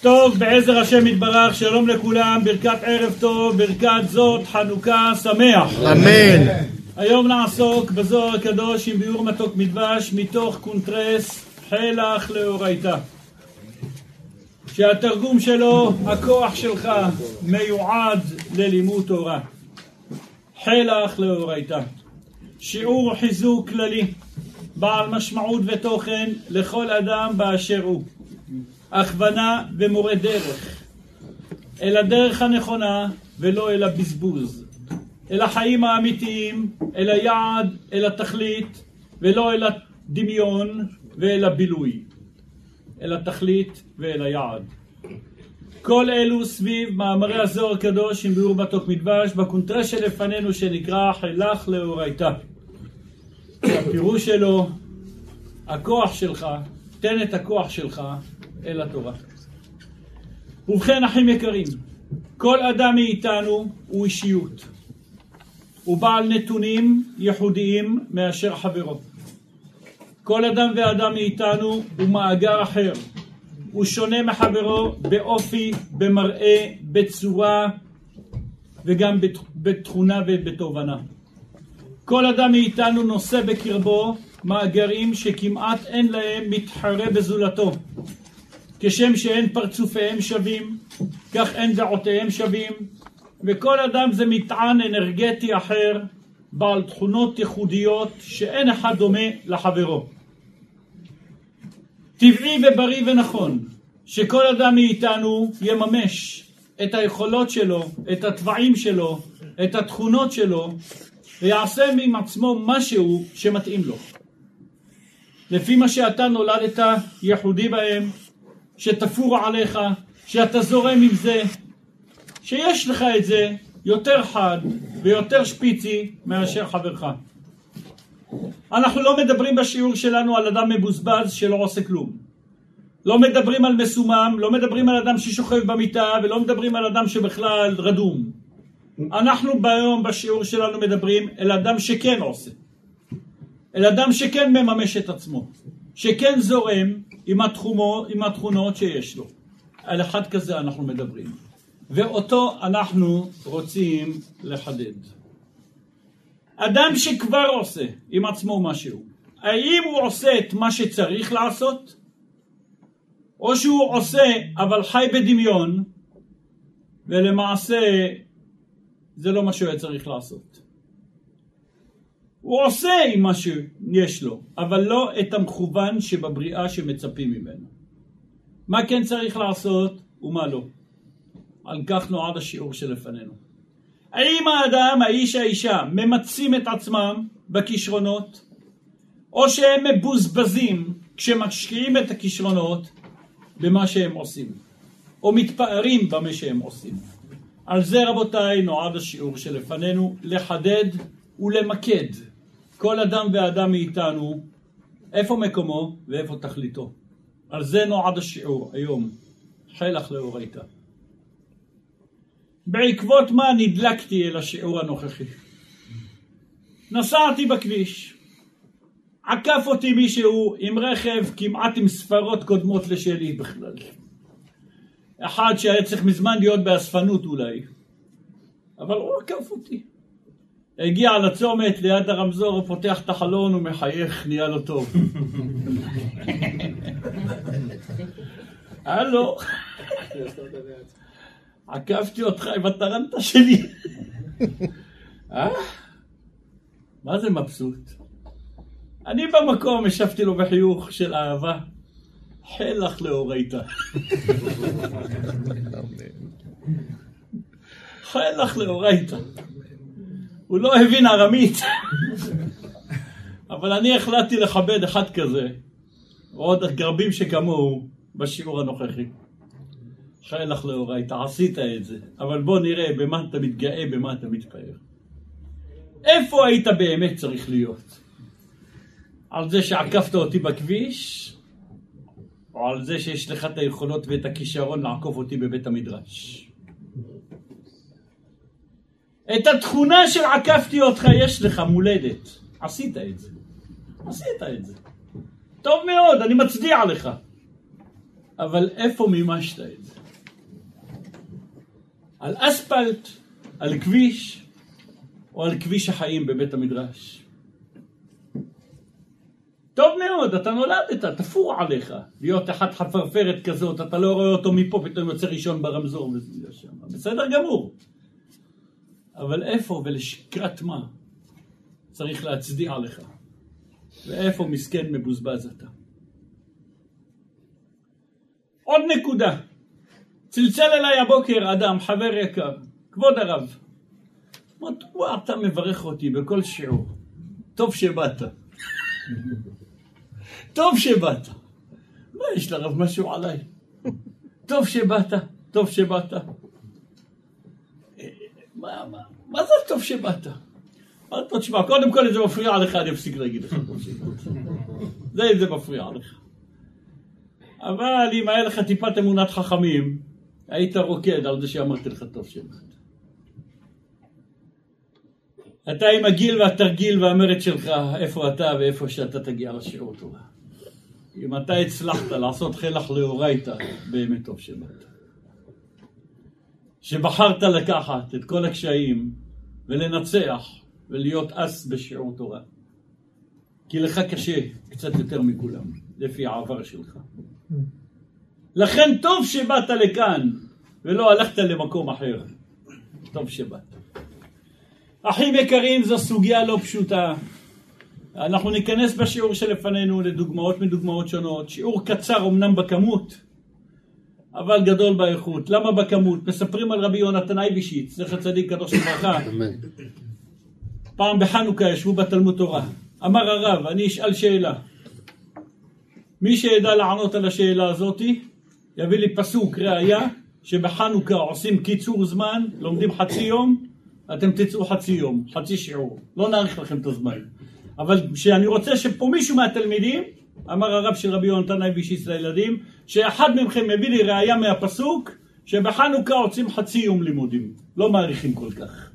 טוב, בעזר השם יתברך, שלום לכולם, ברכת ערב טוב, ברכת זאת, חנוכה שמח. אמן. היום נעסוק בזוהר הקדוש עם ביאור מתוק מדבש מתוך קונטרס חלח לאורייתא. שהתרגום שלו, הכוח שלך, מיועד ללימוד תורה. חלח לאורייתא. שיעור חיזוק כללי, בעל משמעות ותוכן לכל אדם באשר הוא. הכוונה ומורה דרך, אל הדרך הנכונה ולא אל הבזבוז, אל החיים האמיתיים, אל היעד, אל התכלית, ולא אל הדמיון ואל הבילוי, אל התכלית ואל היעד. כל אלו סביב מאמרי הזוהר הקדוש עם ביאור מתוק מדבש בקונטרה שלפנינו שנקרא חילך לאורייתא. הפירוש שלו, הכוח שלך, תן את הכוח שלך אל התורה. ובכן, אחים יקרים, כל אדם מאיתנו הוא אישיות. הוא בעל נתונים ייחודיים מאשר חברו. כל אדם ואדם מאיתנו הוא מאגר אחר. הוא שונה מחברו באופי, במראה, בצורה וגם בתכונה ובתובנה. כל אדם מאיתנו נושא בקרבו מאגרים שכמעט אין להם מתחרה בזולתו. כשם שאין פרצופיהם שווים, כך אין דעותיהם שווים, וכל אדם זה מטען אנרגטי אחר, בעל תכונות ייחודיות שאין אחד דומה לחברו. טבעי ובריא ונכון שכל אדם מאיתנו יממש את היכולות שלו, את התוואים שלו, את התכונות שלו, ויעשה עם עצמו משהו שמתאים לו. לפי מה שאתה נולדת ייחודי בהם, שתפור עליך, שאתה זורם עם זה, שיש לך את זה יותר חד ויותר שפיצי מאשר חברך. אנחנו לא מדברים בשיעור שלנו על אדם מבוזבז שלא עושה כלום. לא מדברים על מסומם, לא מדברים על אדם ששוכב במיטה ולא מדברים על אדם שבכלל רדום. אנחנו ביום בשיעור שלנו מדברים אל אדם שכן עושה. אל אדם שכן מממש את עצמו. שכן זורם עם, התחומו, עם התכונות שיש לו. על אחד כזה אנחנו מדברים. ואותו אנחנו רוצים לחדד. אדם שכבר עושה עם עצמו משהו, האם הוא עושה את מה שצריך לעשות? או שהוא עושה אבל חי בדמיון ולמעשה זה לא מה שהוא היה צריך לעשות. הוא עושה עם מה שיש לו, אבל לא את המכוון שבבריאה שמצפים ממנו. מה כן צריך לעשות ומה לא. על כך נועד השיעור שלפנינו. האם האדם, האיש, האישה, ממצים את עצמם בכישרונות, או שהם מבוזבזים כשמשקיעים את הכישרונות במה שהם עושים, או מתפארים במה שהם עושים. על זה רבותיי נועד השיעור שלפנינו, לחדד ולמקד כל אדם ואדם מאיתנו איפה מקומו ואיפה תכליתו. על זה נועד השיעור היום, חלח לאורייתא. בעקבות מה נדלקתי אל השיעור הנוכחי? נסעתי בכביש, עקף אותי מישהו עם רכב כמעט עם ספרות קודמות לשלי בכלל. אחד שהיה צריך מזמן להיות באספנות אולי, אבל הוא עקף אותי. הגיע לצומת ליד הרמזור, הוא פותח את החלון ומחייך, נהיה לו טוב. הלו, עקפתי אותך עם הטרנטה שלי. אה? מה זה מבסוט? אני במקום השבתי לו בחיוך של אהבה. חלח לאורייתא. חלח לאורייתא. הוא לא הבין ארמית. אבל אני החלטתי לכבד אחד כזה, ועוד רבים שכמוהו, בשיעור הנוכחי. חלך לאורייתא, עשית את זה, אבל בוא נראה במה אתה מתגאה, במה אתה מתפאר. איפה היית באמת צריך להיות? על זה שעקפת אותי בכביש, או על זה שיש לך את היכולות ואת הכישרון לעקוף אותי בבית המדרש? את התכונה של עקפתי אותך יש לך מולדת. עשית את זה. עשית את זה. טוב מאוד, אני מצדיע לך. אבל איפה מימשת את זה? על אספלט, על כביש, או על כביש החיים בבית המדרש? טוב מאוד, אתה נולדת, תפור עליך. להיות אחת חפרפרת כזאת, אתה לא רואה אותו מפה, פתאום יוצא ראשון ברמזור שם. בסדר גמור. אבל איפה ולשקרת מה צריך להצדיע לך? ואיפה מסכן מבוזבז אתה? עוד נקודה. צלצל אליי הבוקר אדם, חבר יקר, כבוד הרב. מדוע אתה מברך אותי בכל שיעור? טוב שבאת. טוב שבאת. מה יש לרב משהו עליי? טוב שבאת, טוב שבאת. מה, מה, מה זה טוב שבאת? אמרתי לו, תשמע, קודם כל אם זה מפריע לך, אני אפסיק להגיד לך. זה אם זה מפריע לך. אבל אם היה לך טיפת אמונת חכמים, היית רוקד על זה שאמרתי לך טוב שבאת. אתה עם הגיל והתרגיל והמרד שלך, איפה אתה ואיפה שאתה תגיע לשיעור טובה. אם אתה הצלחת לעשות חלח לאורייתא, באמת טוב שבאת. שבחרת לקחת את כל הקשיים ולנצח ולהיות אס בשיעור תורה. כי לך קשה קצת יותר מכולם, לפי העבר שלך. לכן טוב שבאת לכאן ולא הלכת למקום אחר. טוב שבאת. אחים יקרים, זו סוגיה לא פשוטה. אנחנו ניכנס בשיעור שלפנינו לדוגמאות מדוגמאות שונות. שיעור קצר אמנם בכמות, אבל גדול באיכות. למה בכמות? מספרים על רבי יונתן אייבישיץ, זכר צדיק קדוש לברכה. פעם בחנוכה ישבו בתלמוד תורה. אמר הרב, אני אשאל שאלה. מי שידע לענות על השאלה הזאתי, יביא לי פסוק ראיה שבחנוכה עושים קיצור זמן, לומדים חצי יום, אתם תצאו חצי יום, חצי שיעור. לא נאריך לכם את הזמן. אבל שאני רוצה שפה מישהו מהתלמידים, אמר הרב של רבי יונתן אייבישיס לילדים, שאחד מכם מביא לי ראייה מהפסוק שבחנוכה עושים חצי יום לימודים, לא מעריכים כל כך.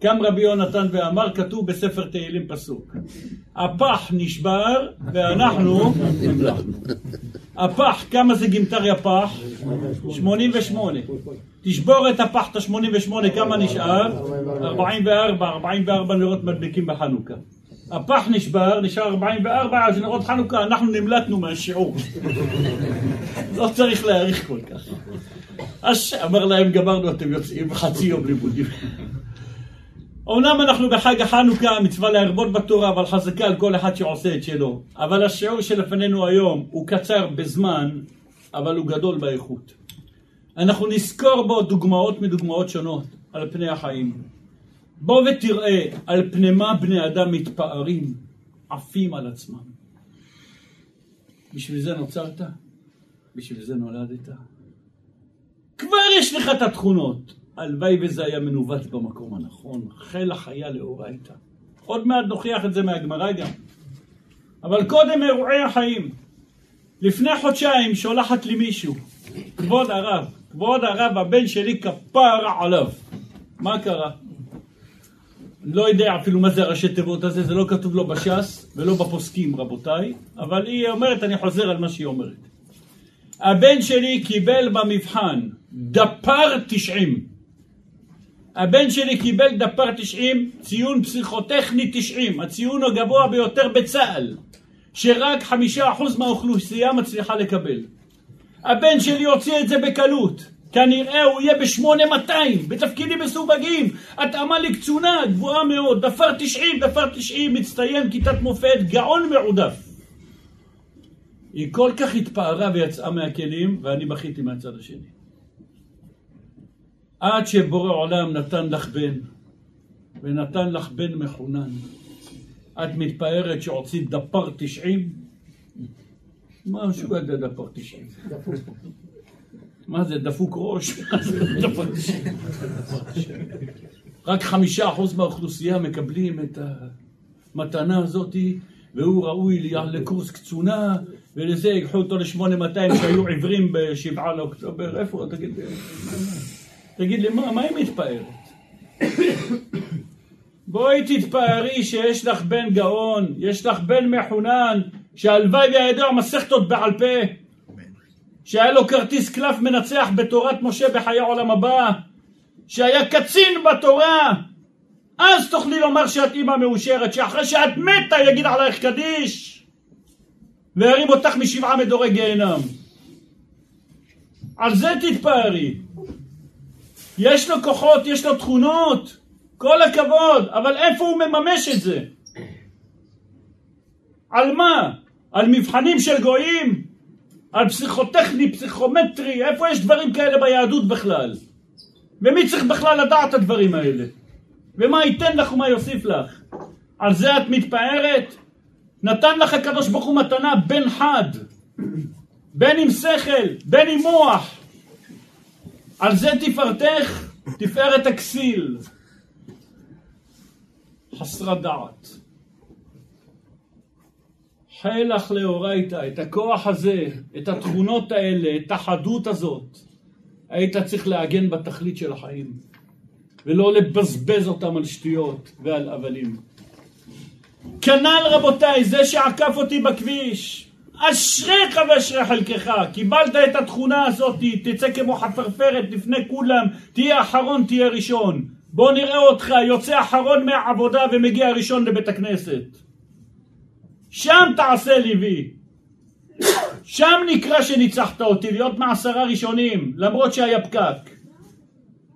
קם רבי יונתן ואמר, כתוב בספר תהילים פסוק, הפח נשבר ואנחנו. הפח, כמה זה גימטריה פח? 88. תשבור את הפח, את ה-88, כמה נשאר? 44, 44 נרות מדליקים בחנוכה. הפח נשבר, נשאר 44, אז נרות חנוכה, אנחנו נמלטנו מהשיעור. לא צריך להעריך כל כך. אז אמר להם, גמרנו, אתם יוצאים חצי יום לימודים. אמנם אנחנו בחג החנוכה, מצווה להרבות בתורה, אבל חזקה על כל אחד שעושה את שלו. אבל השיעור שלפנינו היום הוא קצר בזמן, אבל הוא גדול באיכות. אנחנו נזכור בו דוגמאות מדוגמאות שונות על פני החיים. בוא ותראה על פני מה בני אדם מתפארים, עפים על עצמם. בשביל זה נוצרת? בשביל זה נולדת? כבר יש לך את התכונות. הלוואי וזה היה מנווט במקום הנכון, חיל החיה לאורייתא. עוד מעט נוכיח את זה מהגמרא גם. אבל קודם אירועי החיים. לפני חודשיים שולחת לי מישהו, כבוד הרב, כבוד הרב הבן שלי כפרה עליו. מה קרה? לא יודע אפילו מה זה הראשי תיבות הזה, זה לא כתוב לא בש"ס ולא בפוסקים רבותיי, אבל היא אומרת, אני חוזר על מה שהיא אומרת. הבן שלי קיבל במבחן דפר תשעים. הבן שלי קיבל דפר תשעים, ציון פסיכוטכני תשעים, הציון הגבוה ביותר בצה"ל, שרק חמישה אחוז מהאוכלוסייה מצליחה לקבל. הבן שלי הוציא את זה בקלות. כנראה הוא יהיה ב-8200, בתפקידים מסווגים, התאמה לקצונה גבוהה מאוד, דפר 90, דפר 90, מצטיין כיתת מופת, גאון מעודף. היא כל כך התפארה ויצאה מהכלים, ואני בכיתי מהצד השני. עד שבורא עולם נתן לך בן, ונתן לך בן מחונן. את מתפארת שהוציא דפר 90? מה משוגע דפר 90? מה זה, דפוק ראש? רק חמישה אחוז מהאוכלוסייה מקבלים את המתנה הזאת, והוא ראוי לקורס קצונה, ולזה ייקחו אותו ל-8200 שהיו עיוורים בשבעה לאוקטובר. איפה? תגיד, תגיד לי, מה, מה היא מתפארת? בואי תתפארי שיש לך בן גאון, יש לך בן מחונן, שהלוואי וידע מסכתות בעל פה. שהיה לו כרטיס קלף מנצח בתורת משה בחיי העולם הבא, שהיה קצין בתורה, אז תוכלי לומר שאת אימא מאושרת, שאחרי שאת מתה יגיד עלייך קדיש וירים אותך משבעה מדורי גיהנם. על זה תתפארי. יש לו כוחות, יש לו תכונות, כל הכבוד, אבל איפה הוא מממש את זה? על מה? על מבחנים של גויים? על פסיכוטכני, פסיכומטרי? איפה יש דברים כאלה ביהדות בכלל? ומי צריך בכלל לדעת את הדברים האלה? ומה ייתן לך ומה יוסיף לך? על זה את מתפארת? נתן לך הקדוש ברוך הוא מתנה בן חד, בין עם שכל, בין עם מוח. על זה תפארתך, תפארת הכסיל. חסרת דעת. חלך לאורייתא, את הכוח הזה, את התכונות האלה, את החדות הזאת, היית צריך לעגן בתכלית של החיים, ולא לבזבז אותם על שטויות ועל הבלים. כנ"ל רבותיי, זה שעקף אותי בכביש, אשריך ואשרי חלקך, קיבלת את התכונה הזאת, תצא כמו חפרפרת לפני כולם, תהיה אחרון, תהיה ראשון. בוא נראה אותך יוצא אחרון מהעבודה ומגיע ראשון לבית הכנסת. שם תעשה ליבי. שם נקרא שניצחת אותי, להיות מעשרה ראשונים, למרות שהיה פקק.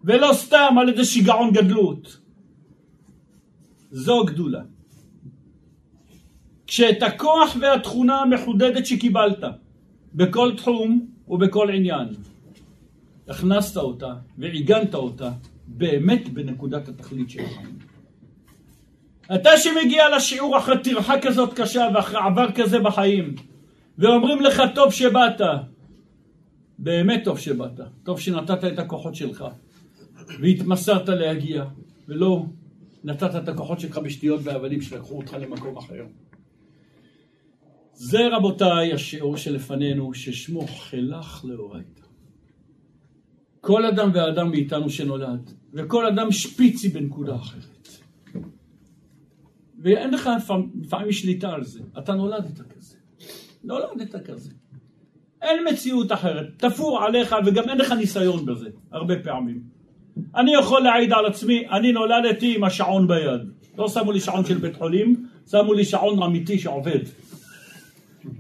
ולא סתם על איזה שיגעון גדלות. זו גדולה. כשאת הכוח והתכונה המחודדת שקיבלת בכל תחום ובכל עניין, הכנסת אותה ועיגנת אותה באמת בנקודת התכלית של החיים. אתה שמגיע לשיעור אחרי טרחה כזאת קשה ואחרי עבר כזה בחיים ואומרים לך טוב שבאת באמת טוב שבאת, טוב שנתת את הכוחות שלך והתמסרת להגיע ולא נתת את הכוחות שלך בשטויות והבלים שלקחו אותך למקום אחר. זה רבותיי השיעור שלפנינו ששמו חילך לאורייתא. כל אדם ואדם מאיתנו שנולד, וכל אדם שפיצי בנקודה אחרת. ואין לך לפעמים שליטה על זה, אתה נולדת כזה. נולדת כזה. אין מציאות אחרת, תפור עליך וגם אין לך ניסיון בזה, הרבה פעמים. אני יכול להעיד על עצמי, אני נולדתי עם השעון ביד. לא שמו לי שעון של בית חולים, שמו לי שעון אמיתי שעובד.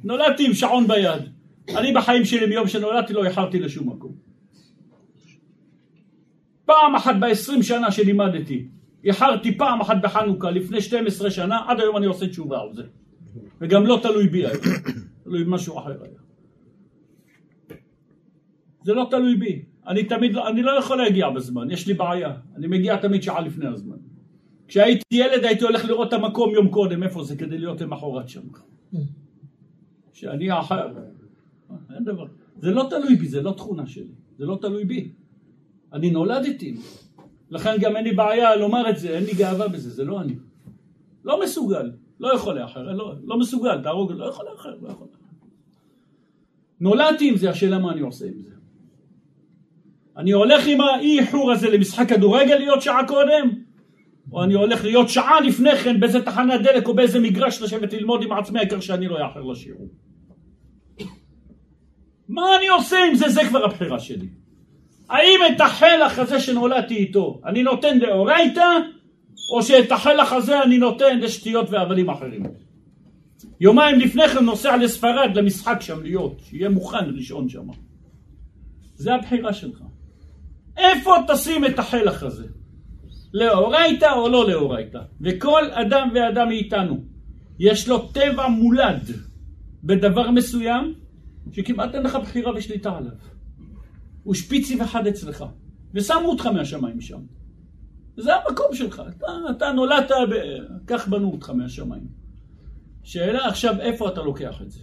נולדתי עם שעון ביד. אני בחיים שלי מיום שנולדתי לא איחרתי לשום מקום. פעם אחת בעשרים שנה שלימדתי, איחרתי פעם אחת בחנוכה לפני 12 שנה, עד היום אני עושה תשובה על זה. וגם לא תלוי בי היום, תלוי במשהו אחר היה. זה לא תלוי בי. אני תמיד, לא, אני לא יכול להגיע בזמן, יש לי בעיה. אני מגיע תמיד שעה לפני הזמן. כשהייתי ילד הייתי הולך לראות את המקום יום קודם, איפה זה, כדי להיות למחרת שם. שאני אחר. אין דבר. זה לא תלוי בי, זה לא תכונה שלי. זה לא תלוי בי. אני נולדתי. לכן גם אין לי בעיה לומר את זה, אין לי גאווה בזה, זה לא אני. לא מסוגל, לא יכול לאחר, לא, לא מסוגל, תהרוג, לא יכול לאחר, לא יכול לאחר. נולדתי עם זה, השאלה מה אני עושה עם זה. אני הולך עם האי איחור הזה למשחק כדורגל להיות שעה קודם, או אני הולך להיות שעה לפני כן באיזה תחנת דלק או באיזה מגרש לשבת ללמוד עם עצמי, העיקר שאני לא אאחר לשיעור. מה אני עושה עם זה? זה כבר הבחירה שלי. האם את החלח הזה שנולדתי איתו אני נותן לאורייתא, או שאת החלח הזה אני נותן לשטויות והבלים אחרים? יומיים לפני כן נוסע לספרד למשחק שם להיות, שיהיה מוכן ראשון שם. זה הבחירה שלך. איפה תשים את החלח הזה? לאורייתא או לא לאורייתא? וכל אדם ואדם מאיתנו יש לו טבע מולד בדבר מסוים שכמעט אין לך בחירה ושליטה עליו. הוא שפיצי וחד אצלך, ושמו אותך מהשמיים שם. זה המקום שלך, אתה, אתה נולדת, ב... כך בנו אותך מהשמיים. שאלה עכשיו, איפה אתה לוקח את זה?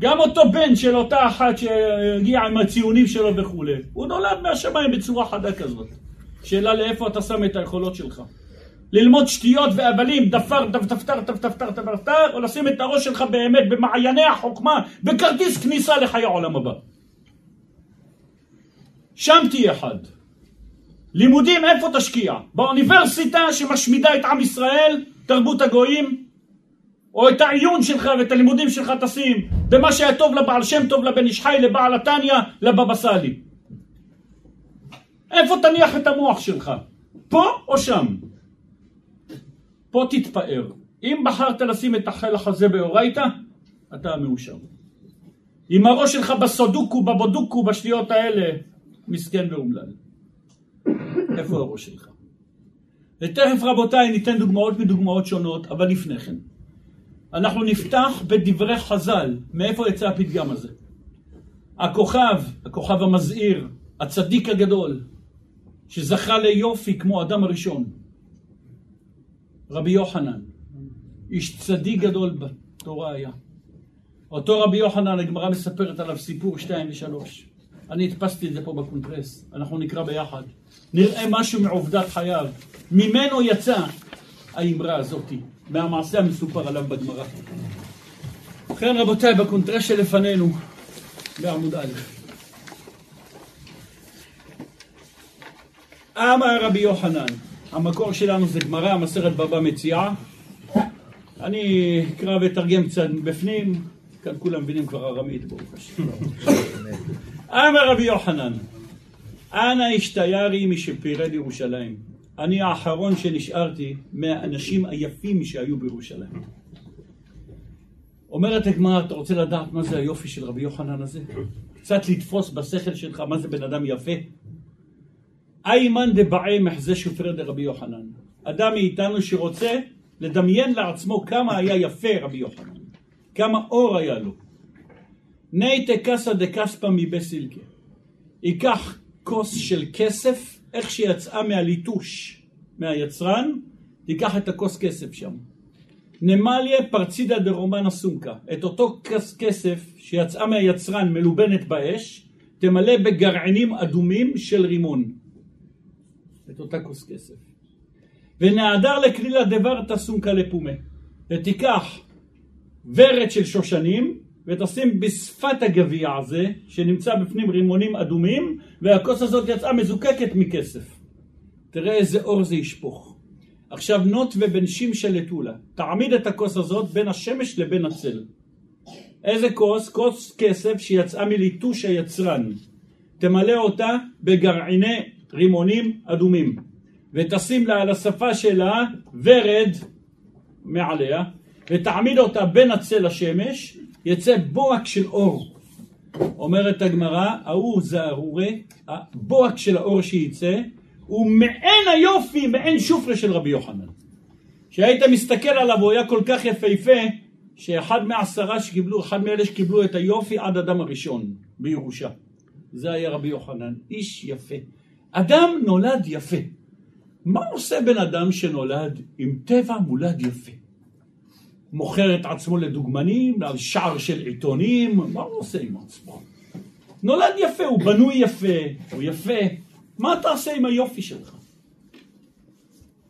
גם אותו בן של אותה אחת שהגיע עם הציונים שלו וכולי, הוא נולד מהשמיים בצורה חדה כזאת. שאלה לאיפה אתה שם את היכולות שלך. ללמוד שטויות והבלים, דפר, דפתר, דפתר, דפתר, או לשים את הראש שלך באמת במעייני החוכמה, בכרטיס כניסה לחיי העולם הבא. שם תהיה חד. לימודים איפה תשקיע? באוניברסיטה שמשמידה את עם ישראל, תרבות הגויים? או את העיון שלך ואת הלימודים שלך תשים במה שהיה טוב לבעל שם טוב, לבן איש חי, לבעל התניא, לבבא סאלי. איפה תניח את המוח שלך? פה או שם? פה תתפאר. אם בחרת לשים את החלח הזה באורייתא, אתה מאושר. אם הראש שלך בסודוקו, בבודוקו, בשניות האלה, מסכן ואומלל. איפה הראש שלך? ותכף רבותיי ניתן דוגמאות מדוגמאות שונות, אבל לפני כן. אנחנו נפתח בדברי חז"ל, מאיפה יצא הפתגם הזה? הכוכב, הכוכב המזהיר, הצדיק הגדול, שזכה ליופי כמו אדם הראשון, רבי יוחנן, איש צדיק גדול בתורה היה. אותו רבי יוחנן, הגמרא מספרת עליו סיפור שתיים ושלוש. אני הדפסתי את זה פה בקונטרס, אנחנו נקרא ביחד. נראה משהו מעובדת חייו. ממנו יצא האמרה הזאתי, מהמעשה המסופר עליו בגמרא. ובכן רבותיי, בקונטרס שלפנינו, בעמוד א', אמר רבי יוחנן, המקור שלנו זה גמרא, מסרת בבא מציאה. אני אקרא ואתרגם קצת בפנים, כאן כולם מבינים כבר ארמית, ברוך השם. אמר רבי יוחנן, אנא השתיירי משפירד ירושלים. אני האחרון שנשארתי מהאנשים היפים שהיו בירושלים. אומרת הגמרא, אתה רוצה לדעת מה זה היופי של רבי יוחנן הזה? קצת לתפוס בשכל שלך מה זה בן אדם יפה? איימן דבעי מחזה שופרי דרבי יוחנן. אדם מאיתנו שרוצה לדמיין לעצמו כמה היה יפה רבי יוחנן, כמה אור היה לו. נייטה קסא דקספא מבסילקה. ייקח כוס של כסף, איך שיצאה מהליטוש מהיצרן, תיקח את הכוס כסף שם. נמליה פרצידה דרומנה סומקה. את אותו כוס כסף שיצאה מהיצרן מלובנת באש, תמלא בגרעינים אדומים של רימון. את אותה כוס כסף. ונעדר לכלילה דבר תסומקה לפומה. ותיקח ורד של שושנים, ותשים בשפת הגביע הזה, שנמצא בפנים רימונים אדומים, והכוס הזאת יצאה מזוקקת מכסף. תראה איזה אור זה ישפוך. עכשיו נוט ובן שמשה לטולה, תעמיד את הכוס הזאת בין השמש לבין הצל. איזה כוס? כוס כסף שיצאה מליטוש היצרן. תמלא אותה בגרעיני רימונים אדומים, ותשים לה על השפה שלה ורד מעליה, ותעמיד אותה בין הצל לשמש, יצא בוהק של אור. אומרת הגמרא, ההוא זה ארורה, הבוהק של האור שייצא, הוא מעין היופי, מעין שופרה של רבי יוחנן. כשהיית מסתכל עליו הוא היה כל כך יפהפה, שאחד מעשרה שקיבלו, אחד מאלה שקיבלו את היופי עד אדם הראשון בירושה. זה היה רבי יוחנן, איש יפה. אדם נולד יפה. מה עושה בן אדם שנולד עם טבע מולד יפה? מוכר את עצמו לדוגמנים, על שער של עיתונים, מה הוא עושה עם עצמו? נולד יפה, הוא בנוי יפה, הוא יפה, מה תעשה עם היופי שלך?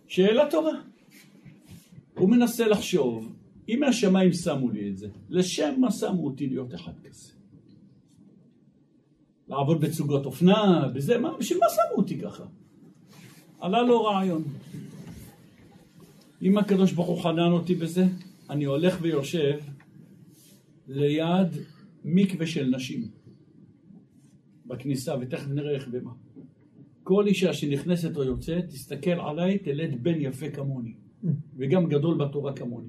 שאלה טובה. הוא מנסה לחשוב, אם מהשמיים שמו לי את זה, לשם מה שמו אותי להיות אחד כזה? לעבוד בצוגות אופנה, בזה, מה, בשביל מה שמו אותי ככה? עלה לו רעיון. אם הקדוש ברוך הוא חנן אותי בזה, אני הולך ויושב ליד מקווה של נשים בכניסה, ותכף נראה איך ומה. כל אישה שנכנסת או יוצאת, תסתכל עליי, תלד בן יפה כמוני, וגם גדול בתורה כמוני.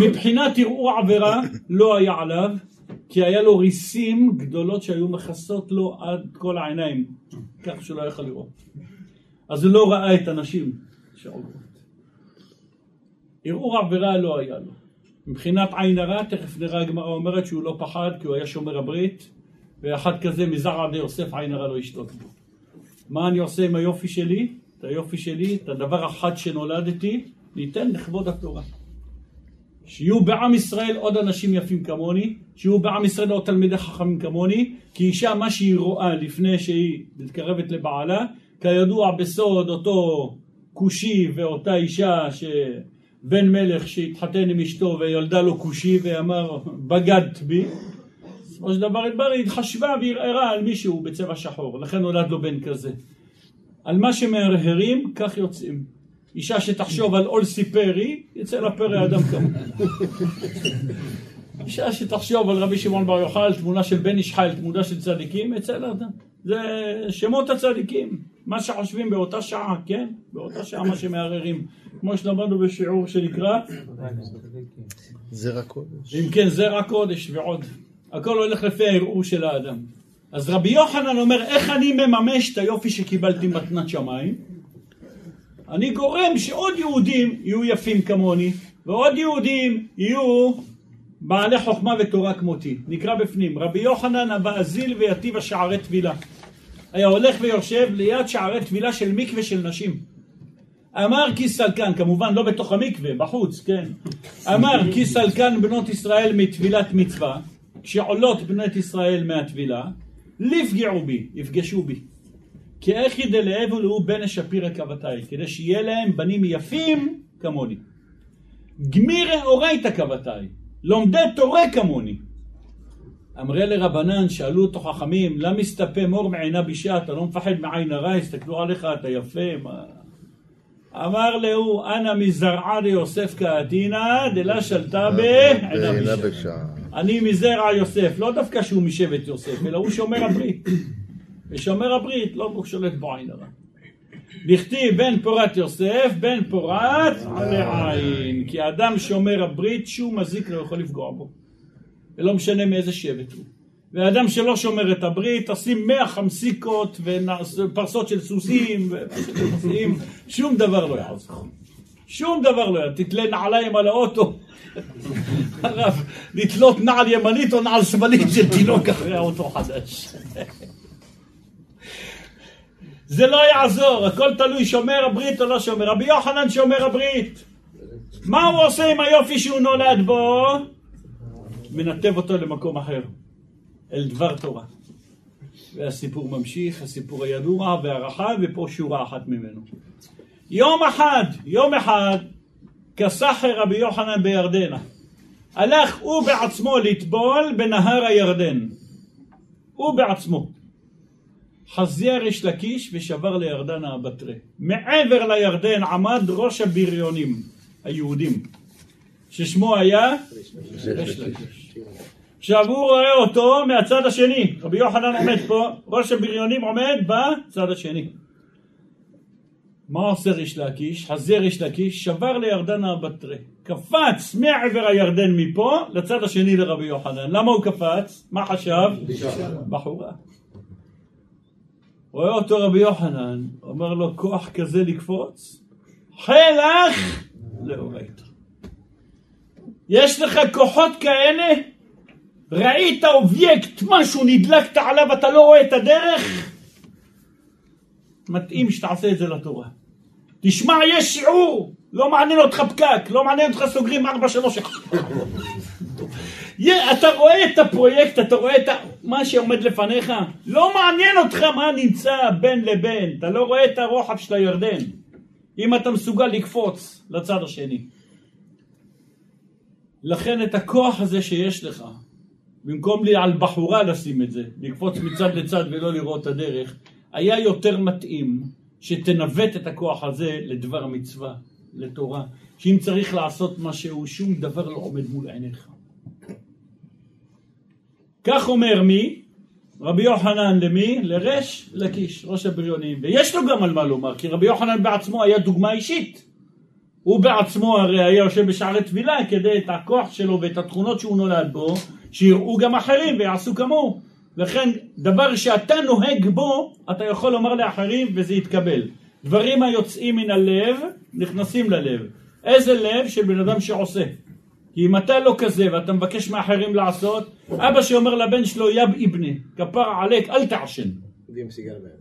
מבחינת ערעור עבירה לא היה עליו, כי היה לו ריסים גדולות שהיו מכסות לו עד כל העיניים, כך שלא יכול לראות. אז הוא לא ראה את הנשים שעוברות. ערעור עבירה לא היה לו. מבחינת עין הרע, תכף נראה הגמרא אומרת שהוא לא פחד כי הוא היה שומר הברית ואחד כזה מזרע די יוסף עין הרע לא ישתוק בו. מה אני עושה עם היופי שלי? את היופי שלי, את הדבר החד שנולדתי, ניתן לכבוד התורה. שיהיו בעם ישראל עוד אנשים יפים כמוני, שיהיו בעם ישראל עוד תלמידי חכמים כמוני, כי אישה מה שהיא רואה לפני שהיא מתקרבת לבעלה, כידוע בסוד אותו כושי ואותה אישה שבן מלך שהתחתן עם אשתו וילדה לו כושי ואמר בגדת בי, בסופו של דבר היא התחשבה וערערה על מישהו בצבע שחור, לכן נולד לו בן כזה. על מה שמהרהרים, כך יוצאים. אישה שתחשוב על אולסי פרי, יצא לה פרי אדם כמוה. אישה שתחשוב על רבי שמעון בר יוחאי, תמונה של בן איש חייל, תמונה של צדיקים, יצא לה אדם. זה שמות הצדיקים, מה שחושבים באותה שעה, כן? באותה שעה מה שמערערים. כמו שלמדנו בשיעור שנקרא זרע קודש. אם כן זרע קודש ועוד. הכל הולך לפי הערעור של האדם. אז רבי יוחנן אומר, איך אני מממש את היופי שקיבלתי מתנת שמיים? אני גורם שעוד יהודים יהיו יפים כמוני, ועוד יהודים יהיו בעלי חוכמה ותורה כמותי. נקרא בפנים, רבי יוחנן הבאזיל ויטיב השערי טבילה. היה הולך ויושב ליד שערי טבילה של מקווה של נשים. אמר כי סלקן, כמובן לא בתוך המקווה, בחוץ, כן. אמר כי סלקן בנות ישראל מטבילת מצווה, כשעולות בנות ישראל מהטבילה, לפגעו בי, יפגשו בי. כי איכי דלאבו לאו בן שפירא כבתי, כדי שיהיה להם בנים יפים כמוני. גמירי אורייתא כבתי, לומדי תורה כמוני. אמרי לרבנן, שאלו אותו חכמים, למה מסתפה מור מעינה בישה, אתה לא מפחד מעין הרע, הסתכלו עליך, אתה יפה, מה... אמר להו, אנא מזרעה ליוסף כעתינא, דלה שלטה בעינה. בשעה. אני מזרע יוסף, לא דווקא שהוא משבט יוסף, אלא הוא שומר הברית. ושומר הברית לא שולט בו עין הרע. דכתיב בן פורת יוסף, בן פורת עלי עין. כי האדם שומר הברית, שום מזיק לא יכול לפגוע בו. ולא משנה מאיזה שבט הוא. ואדם שלא שומר את הברית, תשים מאה חמסיקות ופרסות של סוסים, ופרסים, שום דבר לא יעזור. שום דבר לא יעזור. תתלה נעליים על האוטו. הרב, לתלות נעל ימנית או נעל שמאלית של תינוק אחרי האוטו חדש. זה לא יעזור, הכל תלוי שומר הברית או לא שומר. רבי יוחנן שומר הברית. מה הוא עושה עם היופי שהוא נולד בו? מנתב אותו למקום אחר, אל דבר תורה. והסיפור ממשיך, הסיפור הידוע והרחב, ופה שורה אחת ממנו. יום אחד, יום אחד, כסחר רבי יוחנן בירדנה. הלך הוא בעצמו לטבול בנהר הירדן. הוא בעצמו. חזי ריש לקיש ושבר לירדנה הבתרי. מעבר לירדן עמד ראש הבריונים, היהודים, ששמו היה ריש לקיש. עכשיו הוא רואה אותו מהצד השני, רבי יוחנן עומד פה, ראש הבריונים עומד בצד השני. מה עושה ריש לקיש? חזי ריש לקיש שבר לירדנה הבתרי. קפץ מעבר הירדן מפה לצד השני לרבי יוחנן. למה הוא קפץ? מה חשב? בחורה. רואה אותו רבי יוחנן, אומר לו כוח כזה לקפוץ? חלך לאורייתא. יש לך כוחות כאלה? ראית אובייקט, משהו, נדלקת עליו, אתה לא רואה את הדרך? מתאים שתעשה את זה לתורה. תשמע, יש שיעור, לא מעניין אותך פקק, לא מעניין אותך סוגרים ארבע שלוש אחד. אתה רואה את הפרויקט, אתה רואה את מה שעומד לפניך, לא מעניין אותך מה נמצא בין לבין, אתה לא רואה את הרוחב של הירדן, אם אתה מסוגל לקפוץ לצד השני. לכן את הכוח הזה שיש לך, במקום לי על בחורה לשים את זה, לקפוץ מצד לצד ולא לראות את הדרך, היה יותר מתאים שתנווט את הכוח הזה לדבר מצווה, לתורה, שאם צריך לעשות משהו, שום דבר לא עומד מול עיניך. כך אומר מי? רבי יוחנן למי? לריש לקיש, ראש הבריונים. ויש לו גם על מה לומר, כי רבי יוחנן בעצמו היה דוגמה אישית. הוא בעצמו הרי היה יושב בשערי טבילה כדי את הכוח שלו ואת התכונות שהוא נולד בו, שיראו גם אחרים ויעשו כמוהו. לכן דבר שאתה נוהג בו, אתה יכול לומר לאחרים וזה יתקבל. דברים היוצאים מן הלב, נכנסים ללב. איזה לב? של בן אדם שעושה. כי אם אתה לא כזה ואתה מבקש מאחרים לעשות, אבא שאומר לבן שלו יב איבני, כפר עליק, אל תעשן.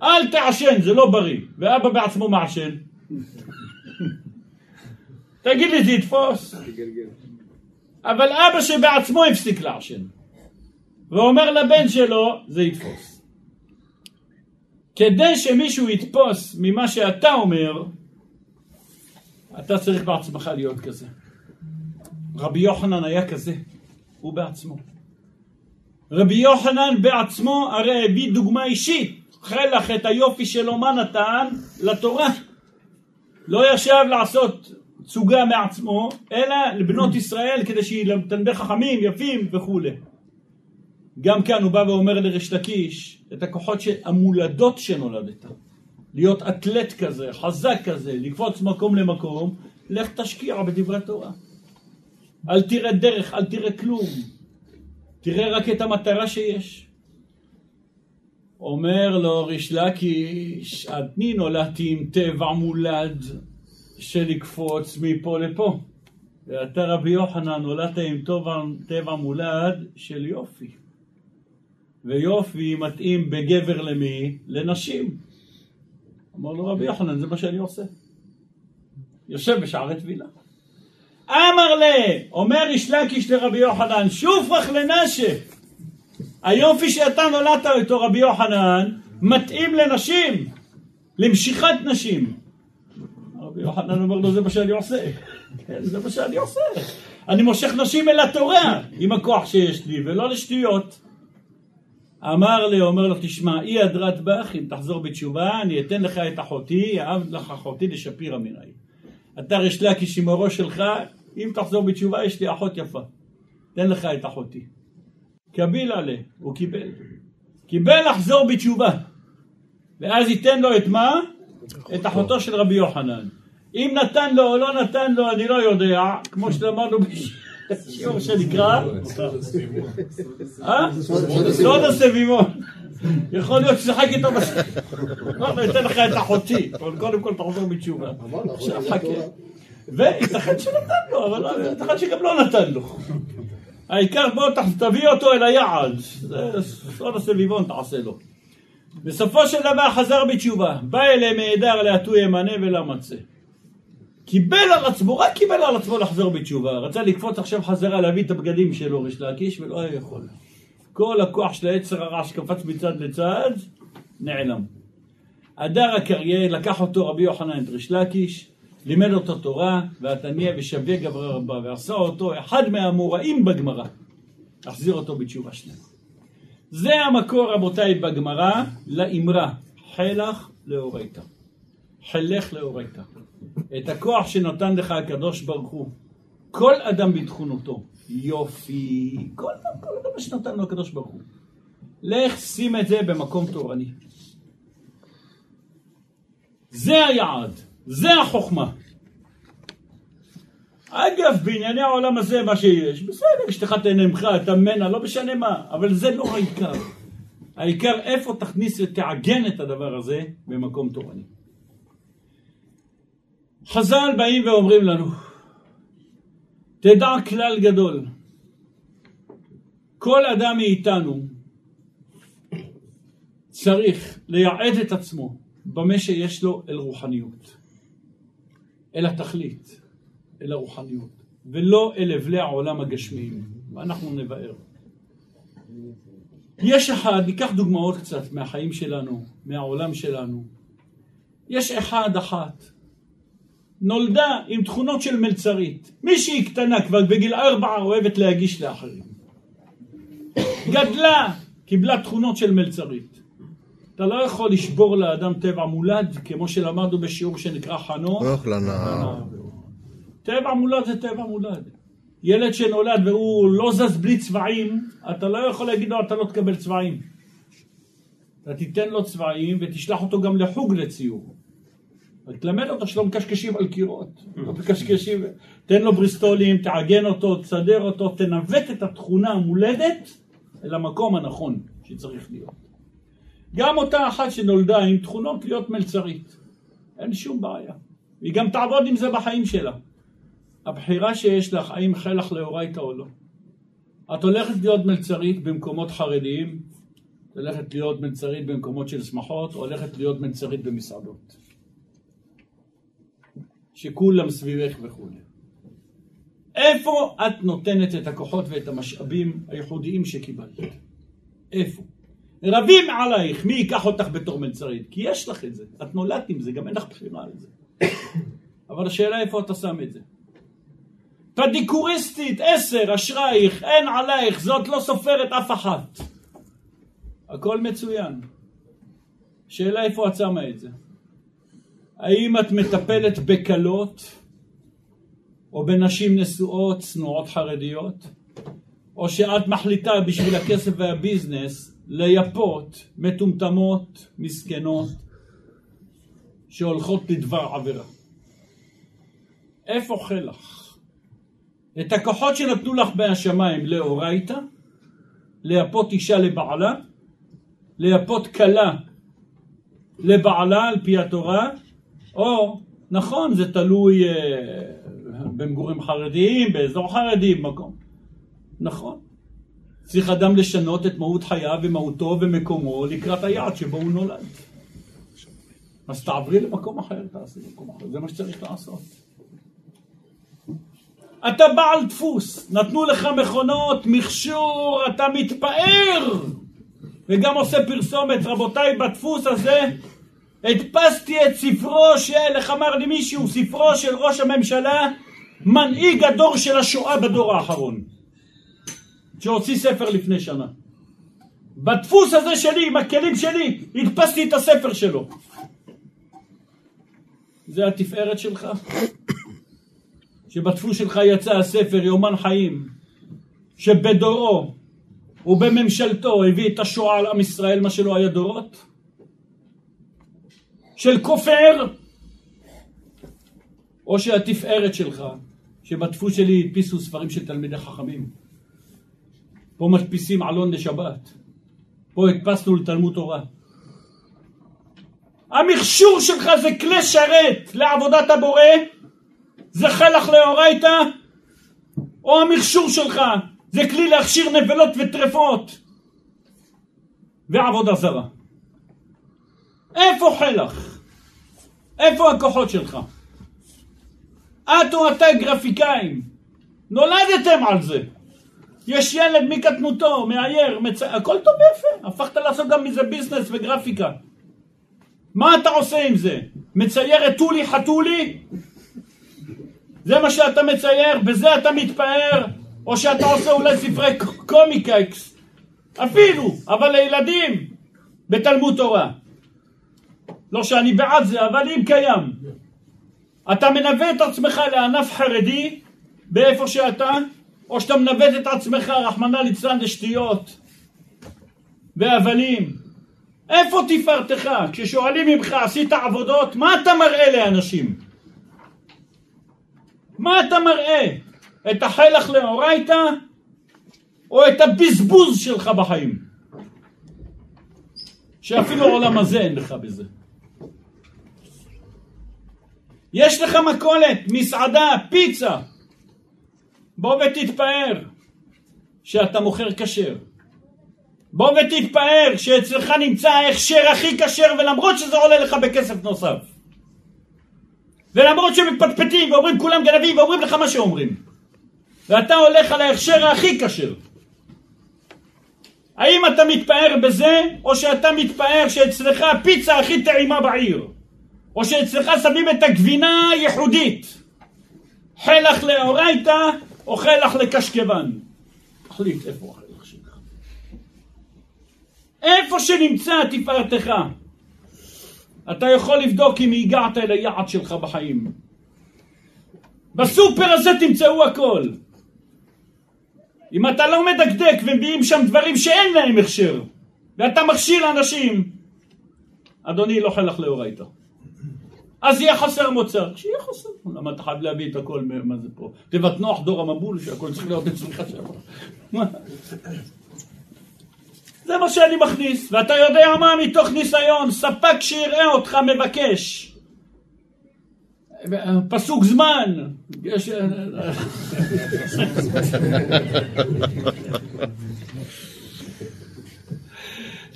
אל תעשן, זה לא בריא. ואבא בעצמו מעשן. תגיד לי, זה יתפוס? אבל אבא שבעצמו הפסיק לעשן. ואומר לבן שלו, זה יתפוס. כדי שמישהו יתפוס ממה שאתה אומר, אתה צריך בעצמך להיות כזה. רבי יוחנן היה כזה, הוא בעצמו. רבי יוחנן בעצמו הרי הביא דוגמה אישית, חלח את היופי שלו מה נתן? לתורה. לא ישב לעשות תסוגה מעצמו, אלא לבנות ישראל כדי תלמידי חכמים, יפים וכולי. גם כאן הוא בא ואומר לריש לקיש את הכוחות המולדות שנולדת. להיות אתלט כזה, חזק כזה, לקפוץ מקום למקום, לך תשקיע בדברי תורה. אל תראה דרך, אל תראה כלום. תראה רק את המטרה שיש. אומר לו ריש לקיש, אני נולדתי עם טבע מולד של לקפוץ מפה לפה. ואתה רבי יוחנן נולדת עם טבע, טבע מולד של יופי. ויופי מתאים בגבר למי? לנשים. אמר לו רבי יוחנן, זה מה שאני עושה. יושב בשערי טבילה. אמר לה, אומר איש לקיש לרבי יוחנן, שופך לנשה. היופי שאתה נולדת איתו רבי יוחנן, מתאים לנשים, למשיכת נשים. רבי יוחנן אומר לו, זה מה שאני עושה. כן, זה מה שאני עושה. אני מושך נשים אל התורה עם הכוח שיש לי, ולא לשטויות. אמר לי, אומר לו, תשמע, אי הדרת בך, אם תחזור בתשובה, אני אתן לך את אחותי, יאהב לך אחותי לשפירא מנהי. אתה ריש לקיש עם הראש שלך, אם תחזור בתשובה, יש לי אחות יפה. תן לך את אחותי. קביל עלה, הוא קיבל. קיבל לחזור בתשובה. ואז ייתן לו את מה? את אחותו של רבי יוחנן. אם נתן לו או לא נתן לו, אני לא יודע, כמו שלמדנו בשיעור שנקרא... אה? סוד הסביבון. יכול להיות ששחק איתו. לא, אני אתן לך את אחותי, אבל קודם כל תחזור בתשובה. עכשיו חכה. וייתכן שנתן לו, אבל ייתכן שגם לא נתן לו. העיקר בוא תביא אותו אל היעד, סוד הסביבון תעשה לו. בסופו של דבר חזר בתשובה, בא אליהם מעדר להטו ימנה ולמצה. קיבל על עצמו, רק קיבל על עצמו לחזור בתשובה, רצה לקפוץ עכשיו חזרה להביא את הבגדים שלו ריש להקיש ולא היה יכול. כל הכוח של היצר הרע שקפץ מצד לצד, נעלם. הדר הקריה לקח אותו רבי יוחנן את ריש לקיש, לימד אותו תורה, והתניא ושווה גברי רבה, ועשה אותו אחד מהאמוראים בגמרא. החזיר אותו בתשובה שלמה. זה המקור, רבותיי, בגמרא, לאמרה, חלך לאורייתא. חלך לאורייתא. את הכוח שנתן לך הקדוש ברוך הוא, כל אדם בתכונותו, יופי, כל אדם, כל אדם שנתן לו הקדוש ברוך הוא. לך שים את זה במקום תורני. זה היעד. זה החוכמה. אגב, בענייני העולם הזה, מה שיש, בסדר, אשתך תהנה ממך, אתה ממנה, לא משנה מה, אבל זה לא העיקר. העיקר איפה תכניס ותעגן את הדבר הזה במקום תורני. חז"ל באים ואומרים לנו, תדע כלל גדול, כל אדם מאיתנו צריך לייעד את עצמו במה שיש לו אל רוחניות. אל התכלית, אל הרוחניות, ולא אל אבלי העולם הגשמיים, ואנחנו נבער. יש אחד, ניקח דוגמאות קצת מהחיים שלנו, מהעולם שלנו. יש אחד אחת, נולדה עם תכונות של מלצרית. מישהי קטנה כבר בגיל ארבע אוהבת להגיש לאחרים. גדלה, קיבלה תכונות של מלצרית. אתה לא יכול לשבור לאדם טבע מולד, כמו שלמדנו בשיעור שנקרא חנוך. חנוך לנהר. טבע מולד זה טבע מולד. ילד שנולד והוא לא זז בלי צבעים, אתה לא יכול להגיד לו אתה לא תקבל צבעים. אתה תיתן לו צבעים ותשלח אותו גם לחוג לציור. תלמד אותו שלא מקשקשים על קירות, לא מקשקשים, תן לו בריסטולים, תעגן אותו, תסדר אותו, תנווט את התכונה המולדת אל המקום הנכון שצריך להיות. גם אותה אחת שנולדה עם תכונות להיות מלצרית, אין שום בעיה. היא גם תעבוד עם זה בחיים שלה. הבחירה שיש לך, האם חלך לאורייתא או לא. את הולכת להיות מלצרית במקומות חרדיים, את הולכת להיות מלצרית במקומות של שמחות, הולכת להיות מלצרית במסעדות. שכולם סביבך וכולי. איפה את נותנת את הכוחות ואת המשאבים הייחודיים שקיבלת? איפה? רבים עלייך, מי ייקח אותך בתור מלצרית? כי יש לך את זה, את נולדת עם זה, גם אין לך בחירה על זה. אבל השאלה איפה אתה שם את זה. פדיקוריסטית, עשר, אשרייך, אין עלייך, זאת לא סופרת אף אחת. הכל מצוין. שאלה איפה את שמה את זה. האם את מטפלת בכלות או בנשים נשואות, צנועות חרדיות, או שאת מחליטה בשביל הכסף והביזנס לייפות מטומטמות, מסכנות, שהולכות לדבר עבירה. איפה חלח? את הכוחות שנתנו לך מהשמיים לאורייתא, לייפות אישה לבעלה, לייפות כלה לבעלה על פי התורה, או, נכון, זה תלוי אה, במגורים חרדיים, באזור חרדי, במקום. נכון. צריך אדם לשנות את מהות חייו ומהותו ומקומו לקראת היעד שבו הוא נולד. אז תעברי למקום אחר, תעשי למקום אחר, זה מה שצריך לעשות. אתה בעל דפוס, נתנו לך מכונות, מכשור, אתה מתפאר וגם עושה פרסומת, רבותיי, בדפוס הזה הדפסתי את ספרו של, איך אמר לי מישהו, ספרו של ראש הממשלה, מנהיג הדור של השואה בדור האחרון, שהוציא ספר לפני שנה. בדפוס הזה שלי, עם הכלים שלי, הדפסתי את הספר שלו. זה התפארת שלך? שבדפוס שלך יצא הספר יומן חיים, שבדורו ובממשלתו הביא את השואה על עם ישראל, מה שלא היה דורות? של כופר, או שהתפארת שלך, שבדפוס שלי הדפיסו ספרים של תלמידי חכמים. פה מדפיסים עלון לשבת, פה הדפסנו לתלמוד תורה. המכשור שלך זה כלי שרת לעבודת הבורא, זה חלח לאורייתא, או המכשור שלך זה כלי להכשיר נבלות וטרפות ועבודה זרה. איפה חלח? איפה הכוחות שלך? את או אתה גרפיקאים, נולדתם על זה. יש ילד מקטנותו, מאייר, מצ... הכל טוב ויפה, הפכת לעשות גם מזה ביזנס וגרפיקה. מה אתה עושה עם זה? מצייר את טולי חתולי? זה מה שאתה מצייר? בזה אתה מתפאר? או שאתה עושה אולי ספרי קומיקאיקס? אפילו, אבל לילדים, בתלמוד תורה. לא שאני בעד זה, אבל אם קיים. אתה מנווט את עצמך לענף חרדי באיפה שאתה, או שאתה מנווט את עצמך, רחמנא ליצלן, לשטויות והבלים. איפה תפארתך? כששואלים ממך, עשית עבודות, מה אתה מראה לאנשים? מה אתה מראה? את החלח לאורייתא, או את הבזבוז שלך בחיים? שאפילו העולם הזה אין לך בזה. יש לך מכולת, מסעדה, פיצה. בוא ותתפאר שאתה מוכר כשר. בוא ותתפאר שאצלך נמצא ההכשר הכי כשר ולמרות שזה עולה לך בכסף נוסף. ולמרות שמפטפטים ואומרים כולם גנבים ואומרים לך מה שאומרים. ואתה הולך על ההכשר הכי כשר. האם אתה מתפאר בזה, או שאתה מתפאר שאצלך הפיצה הכי טעימה בעיר? או שאצלך שמים את הגבינה הייחודית, חלח לאורייתא או חלח לקשקבן. תחליט איפה החלח שלך. איפה שנמצא תפארתך. אתה יכול לבדוק אם הגעת אל היעד שלך בחיים. בסופר הזה תמצאו הכל. אם אתה לא מדקדק ומביאים שם דברים שאין להם הכשר, ואתה מכשיל אנשים, אדוני לא חלח לאורייתא. אז יהיה חסר מוצר, כשיהיה חסר, למה אתה חייב להביא את הכל, מה זה פה? תיבת נוח דור המבול, שהכל צריך להיות אצלך שם. זה מה שאני מכניס, ואתה יודע מה מתוך ניסיון, ספק שיראה אותך מבקש. פסוק זמן, יש...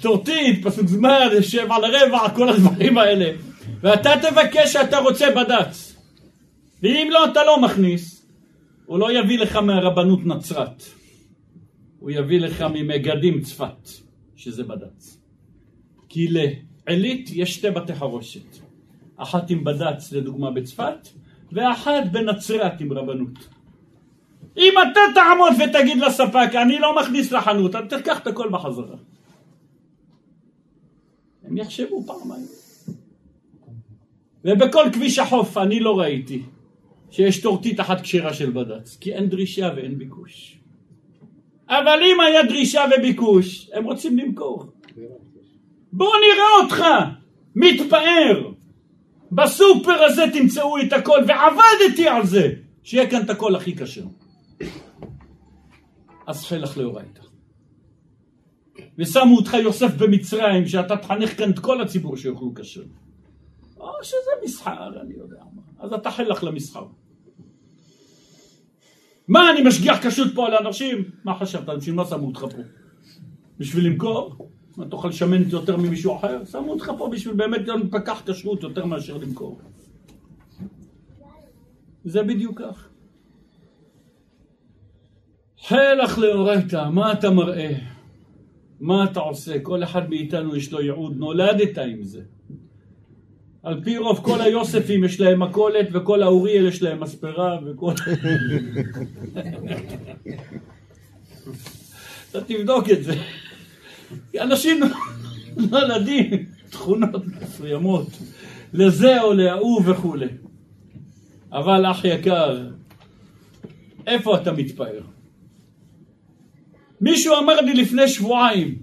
טורטית, פסוק זמן, יושב על הרבע, כל הדברים האלה. ואתה תבקש שאתה רוצה בד"ץ. ואם לא, אתה לא מכניס. הוא לא יביא לך מהרבנות נצרת. הוא יביא לך ממגדים צפת, שזה בד"ץ. כי לעילית יש שתי בתי חרושת. אחת עם בד"ץ, לדוגמה בצפת, ואחת בנצרת עם רבנות. אם אתה תעמוד ותגיד לספק, אני לא מכניס לחנות, אתה תקח את הכל בחזרה. הם יחשבו פעמיים. ובכל כביש החוף אני לא ראיתי שיש טורטית אחת כשרה של בד"ץ, כי אין דרישה ואין ביקוש. אבל אם היה דרישה וביקוש, הם רוצים למכור. בואו נראה אותך מתפאר. בסופר הזה תמצאו את הכל, ועבדתי על זה, שיהיה כאן את הכל הכי כשר. אז חלך לאורייתא. ושמו אותך יוסף במצרים, שאתה תחנך כאן את כל הציבור שיאכלו כשר. או שזה מסחר, אני יודע מה. אז אתה חלך למסחר. מה, אני משגיח כשרות פה על האנשים? מה חשבת, בשביל מה שמו אותך פה? בשביל למכור? מה, תוכל לשמן יותר ממישהו אחר? שמו אותך פה בשביל באמת להיות פקח כשרות יותר מאשר למכור. זה בדיוק כך. חלך לאורייתא, מה אתה מראה? מה אתה עושה? כל אחד מאיתנו יש לו ייעוד, נולדת עם זה. על פי רוב כל היוספים יש להם מכולת וכל האוריאל יש להם מספרה וכל... אתה תבדוק את זה. אנשים נולדים תכונות מסוימות לזה או להוא וכולי. אבל אח יקר, איפה אתה מתפאר? מישהו אמר לי לפני שבועיים,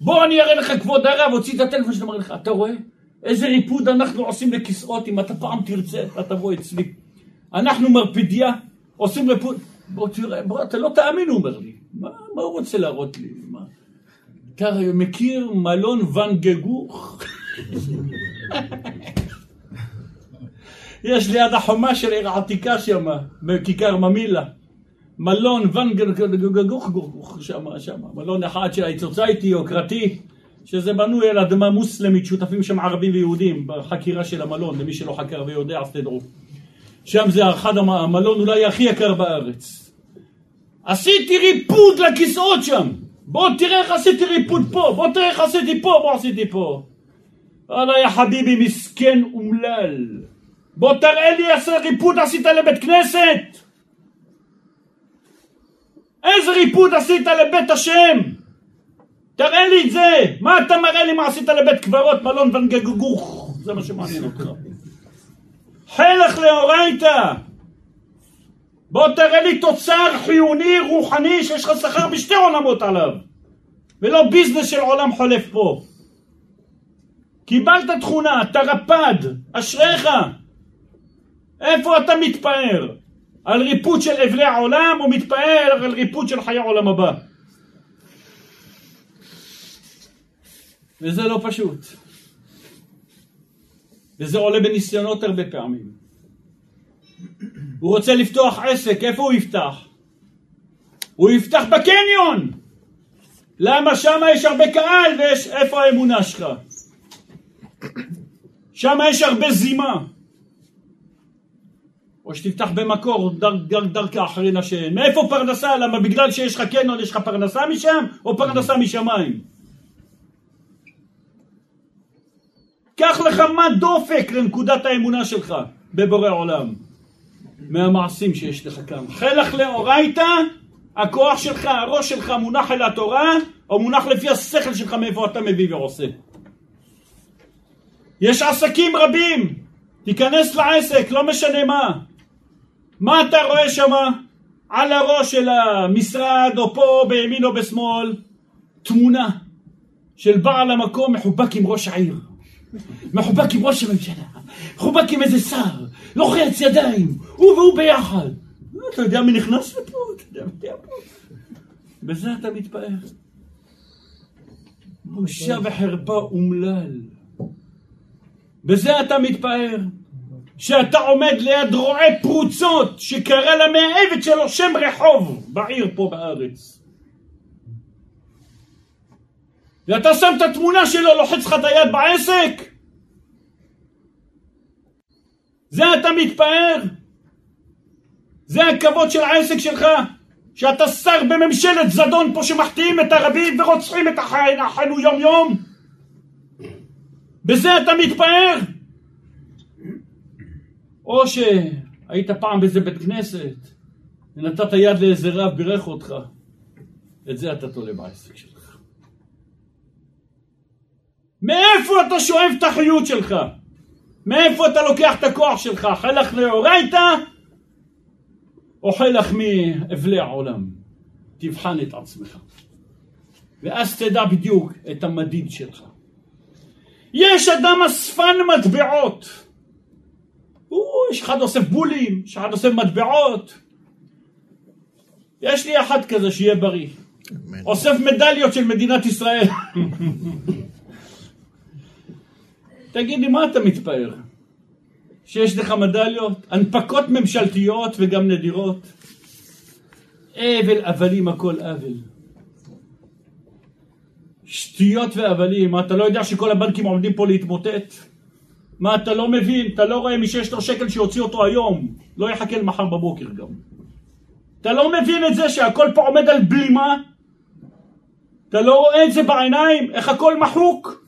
בוא אני אראה לך כבוד הרב, הוציא את הטלפון שלו, אמר לך, אתה רואה? איזה ריפוד אנחנו עושים לכיסאות, אם אתה פעם תרצה, אתה תבוא אצלי. אנחנו מרפידיה, עושים ריפוד, בוא תראה, בוא, אתה לא תאמין, הוא אומר לי. מה, מה הוא רוצה להראות לי? מה? אתה מכיר מלון ואן גגוך? יש ליד החומה של עיר העתיקה שם, בכיכר ממילה. מלון ואן גגוך שם, שם. מלון אחד של היצוצייטי, יוקרתי. שזה בנוי על אדמה מוסלמית, שותפים שם ערבים ויהודים בחקירה של המלון, למי שלא חקר ויודע אז תדעו. שם זה אחד המלון אולי הכי יקר בארץ. עשיתי ריפוד לכיסאות שם. בוא תראה איך עשיתי ריפוד פה, בוא תראה איך עשיתי פה, בוא עשיתי פה. וואלה יא חביבי מסכן אומלל. בוא תראה לי איזה ריפוד עשית לבית כנסת. איזה ריפוד עשית לבית השם. תראה לי את זה! מה אתה מראה לי מה עשית לבית קברות מלון ונגגוך? זה מה שמעניין אותך. חלך לאורייתא! בוא תראה לי תוצר חיוני רוחני שיש לך שכר בשתי עולמות עליו ולא ביזנס של עולם חולף פה. קיבלת תכונה, אתה רפד, אשריך. איפה אתה מתפאר? על ריפוד של אבלי העולם או מתפאר על ריפוד של חיי העולם הבא? וזה לא פשוט. וזה עולה בניסיונות הרבה פעמים. הוא רוצה לפתוח עסק, איפה הוא יפתח? הוא יפתח בקניון! למה שם יש הרבה קהל ויש... איפה האמונה שלך? שם יש הרבה זימה. או שתפתח במקור דר, דר, דרכה אחרי לשם. מאיפה פרנסה? למה בגלל שיש לך קניון יש לך פרנסה משם? או פרנסה משמיים? קח לך מה דופק לנקודת האמונה שלך בבורא עולם מהמעשים שיש לך כאן. חלך לאורייתא, הכוח שלך, הראש שלך מונח אל התורה או מונח לפי השכל שלך מאיפה אתה מביא ועושה. יש עסקים רבים, תיכנס לעסק, לא משנה מה. מה אתה רואה שם על הראש של המשרד או פה בימין או בשמאל? תמונה של בעל המקום מחובק עם ראש העיר. מחובק עם ראש הממשלה, מחובק עם איזה שר, לוחץ ידיים, הוא והוא ביחד. אתה יודע מי נכנס לפה? אתה יודע מי פה? בזה אתה מתפאר. בושה וחרפה אומלל. בזה אתה מתפאר. שאתה עומד ליד רועה פרוצות שקרא למאהבת שלו שם רחוב בעיר פה בארץ. ואתה שם את התמונה שלו, לוחץ לך את היד בעסק? זה אתה מתפאר? זה הכבוד של העסק שלך? שאתה שר בממשלת זדון פה שמחטיאים את הרבים ורוצחים את אחינו יום יום? בזה אתה מתפאר? או שהיית פעם באיזה בית כנסת ונתת יד לאיזה רב בירך אותך, את זה אתה תולה בעסק שלך. מאיפה אתה שואב את החיות שלך? מאיפה אתה לוקח את הכוח שלך? חלך לאורייתא או חלך מאבלי העולם? תבחן את עצמך. ואז תדע בדיוק את המדיד שלך. יש אדם אספן מטבעות. יש אחד אוסף בולים, יש אחד אוסף מטבעות. יש לי אחד כזה שיהיה בריא. אוסף מדליות של מדינת ישראל. תגיד לי, מה אתה מתפאר? שיש לך מדליות? הנפקות ממשלתיות וגם נדירות? אבל הבלים הכל אבל. שטויות והבלים, אתה לא יודע שכל הבנקים עומדים פה להתמוטט? מה אתה לא מבין? אתה לא רואה מי שיש לו שקל שיוציא אותו היום, לא יחכה למחר בבוקר גם. אתה לא מבין את זה שהכל פה עומד על בלימה? אתה לא רואה את זה בעיניים? איך הכל מחוק?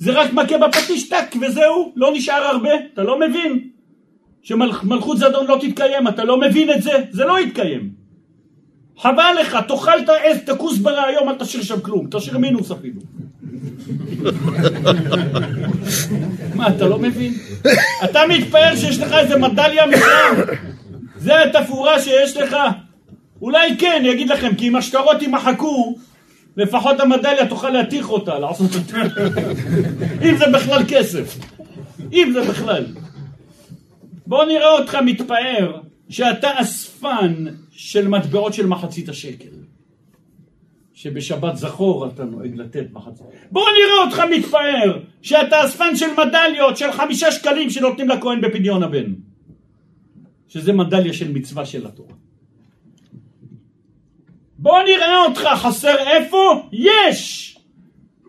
זה רק מכה בפטיש טק וזהו, לא נשאר הרבה, אתה לא מבין? שמלכות זדון לא תתקיים, אתה לא מבין את זה? זה לא יתקיים. חבל לך, תאכל את העז, את הכוסברה היום, אל תשאיר שם כלום, תשאיר מינוס אפילו. מה, אתה לא מבין? אתה מתפאר שיש לך איזה מדליה משם? זה התפאורה שיש לך? אולי כן, יגיד לכם, כי אם השטרות יימחקו, לפחות המדליה תוכל להתיך אותה, לעשות את זה. אם זה בכלל כסף. אם זה בכלל. בוא נראה אותך מתפאר שאתה אספן של מטבעות של מחצית השקל. שבשבת זכור אתה נוהג לתת מחצית. בוא נראה אותך מתפאר שאתה אספן של מדליות של חמישה שקלים שנותנים לכהן בפדיון הבן. שזה מדליה של מצווה של התורה. בוא נראה אותך, חסר איפה? יש!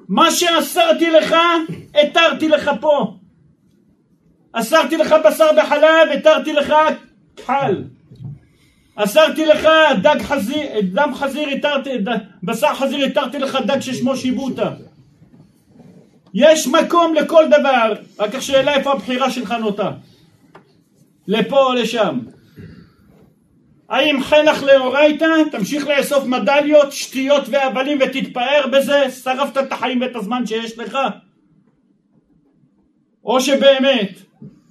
מה שאסרתי לך, התרתי לך פה. אסרתי לך בשר בחלב, התרתי לך כחל. אסרתי לך דג חזיר, דם חזיר התרתי, בשר חזיר התרתי לך דג ששמו שיבוטה. יש מקום לכל דבר, רק השאלה איפה הבחירה שלך נוטה. לפה או לשם. האם חנך לאורייתא, תמשיך לאסוף מדליות, שטויות והבלים ותתפאר בזה, שרפת את החיים ואת הזמן שיש לך? או שבאמת,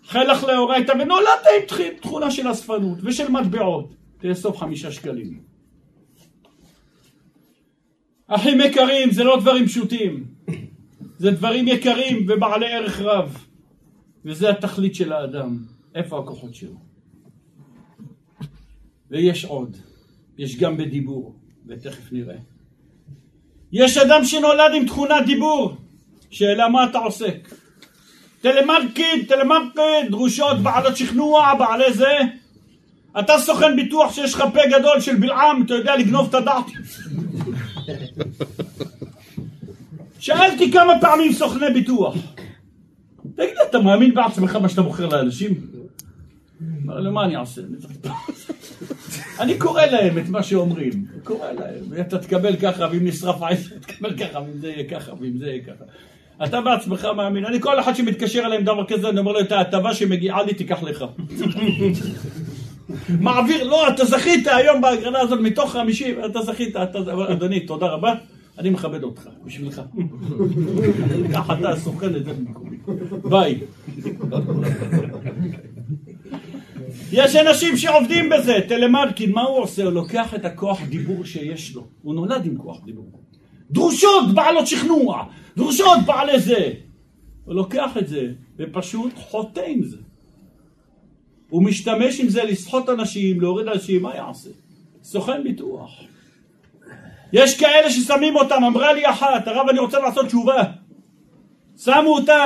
חלך לאורייתא ונולדת עם תכונה של אספנות ושל מטבעות, תאסוף חמישה שקלים. אחים יקרים, זה לא דברים פשוטים, זה דברים יקרים ובעלי ערך רב, וזה התכלית של האדם, איפה הכוחות שלו. ויש עוד, יש גם בדיבור, ותכף נראה. יש אדם שנולד עם תכונת דיבור, שאלה מה אתה עוסק? טלמרקד, טלמרקד, דרושות בעלות שכנוע, בעלי זה. אתה סוכן ביטוח שיש לך פה גדול של בלעם, אתה יודע לגנוב את הדעת. שאלתי כמה פעמים סוכני ביטוח. תגיד, אתה מאמין בעצמך מה שאתה מוכר לאנשים? אמר לו, מה אני אעשה? אני קורא להם את מה שאומרים, קורא להם, ואתה תקבל ככה, ואם נשרף עשר, תקבל ככה, ואם זה יהיה ככה, ואם זה יהיה ככה. אתה בעצמך מאמין, אני כל אחד שמתקשר אליי עם דבר כזה, אני אומר לו, את ההטבה שמגיעה לי, תיקח לך. מעביר, לא, אתה זכית היום בהגרלה הזאת מתוך 50, אתה זכית, אתה, אדוני, תודה רבה, אני מכבד אותך, בשבילך. ככה אתה סוכן את זה במקומי. ביי. יש אנשים שעובדים בזה, טלמרקין, מה הוא עושה? הוא לוקח את הכוח דיבור שיש לו, הוא נולד עם כוח דיבור. דרושות בעלות שכנוע, דרושות בעלי זה. הוא לוקח את זה ופשוט חוטא עם זה. הוא משתמש עם זה לסחוט אנשים, להוריד אנשים, מה יעשה? סוכן ביטוח. יש כאלה ששמים אותם, אמרה לי אחת, הרב אני רוצה לעשות תשובה. שמו אותה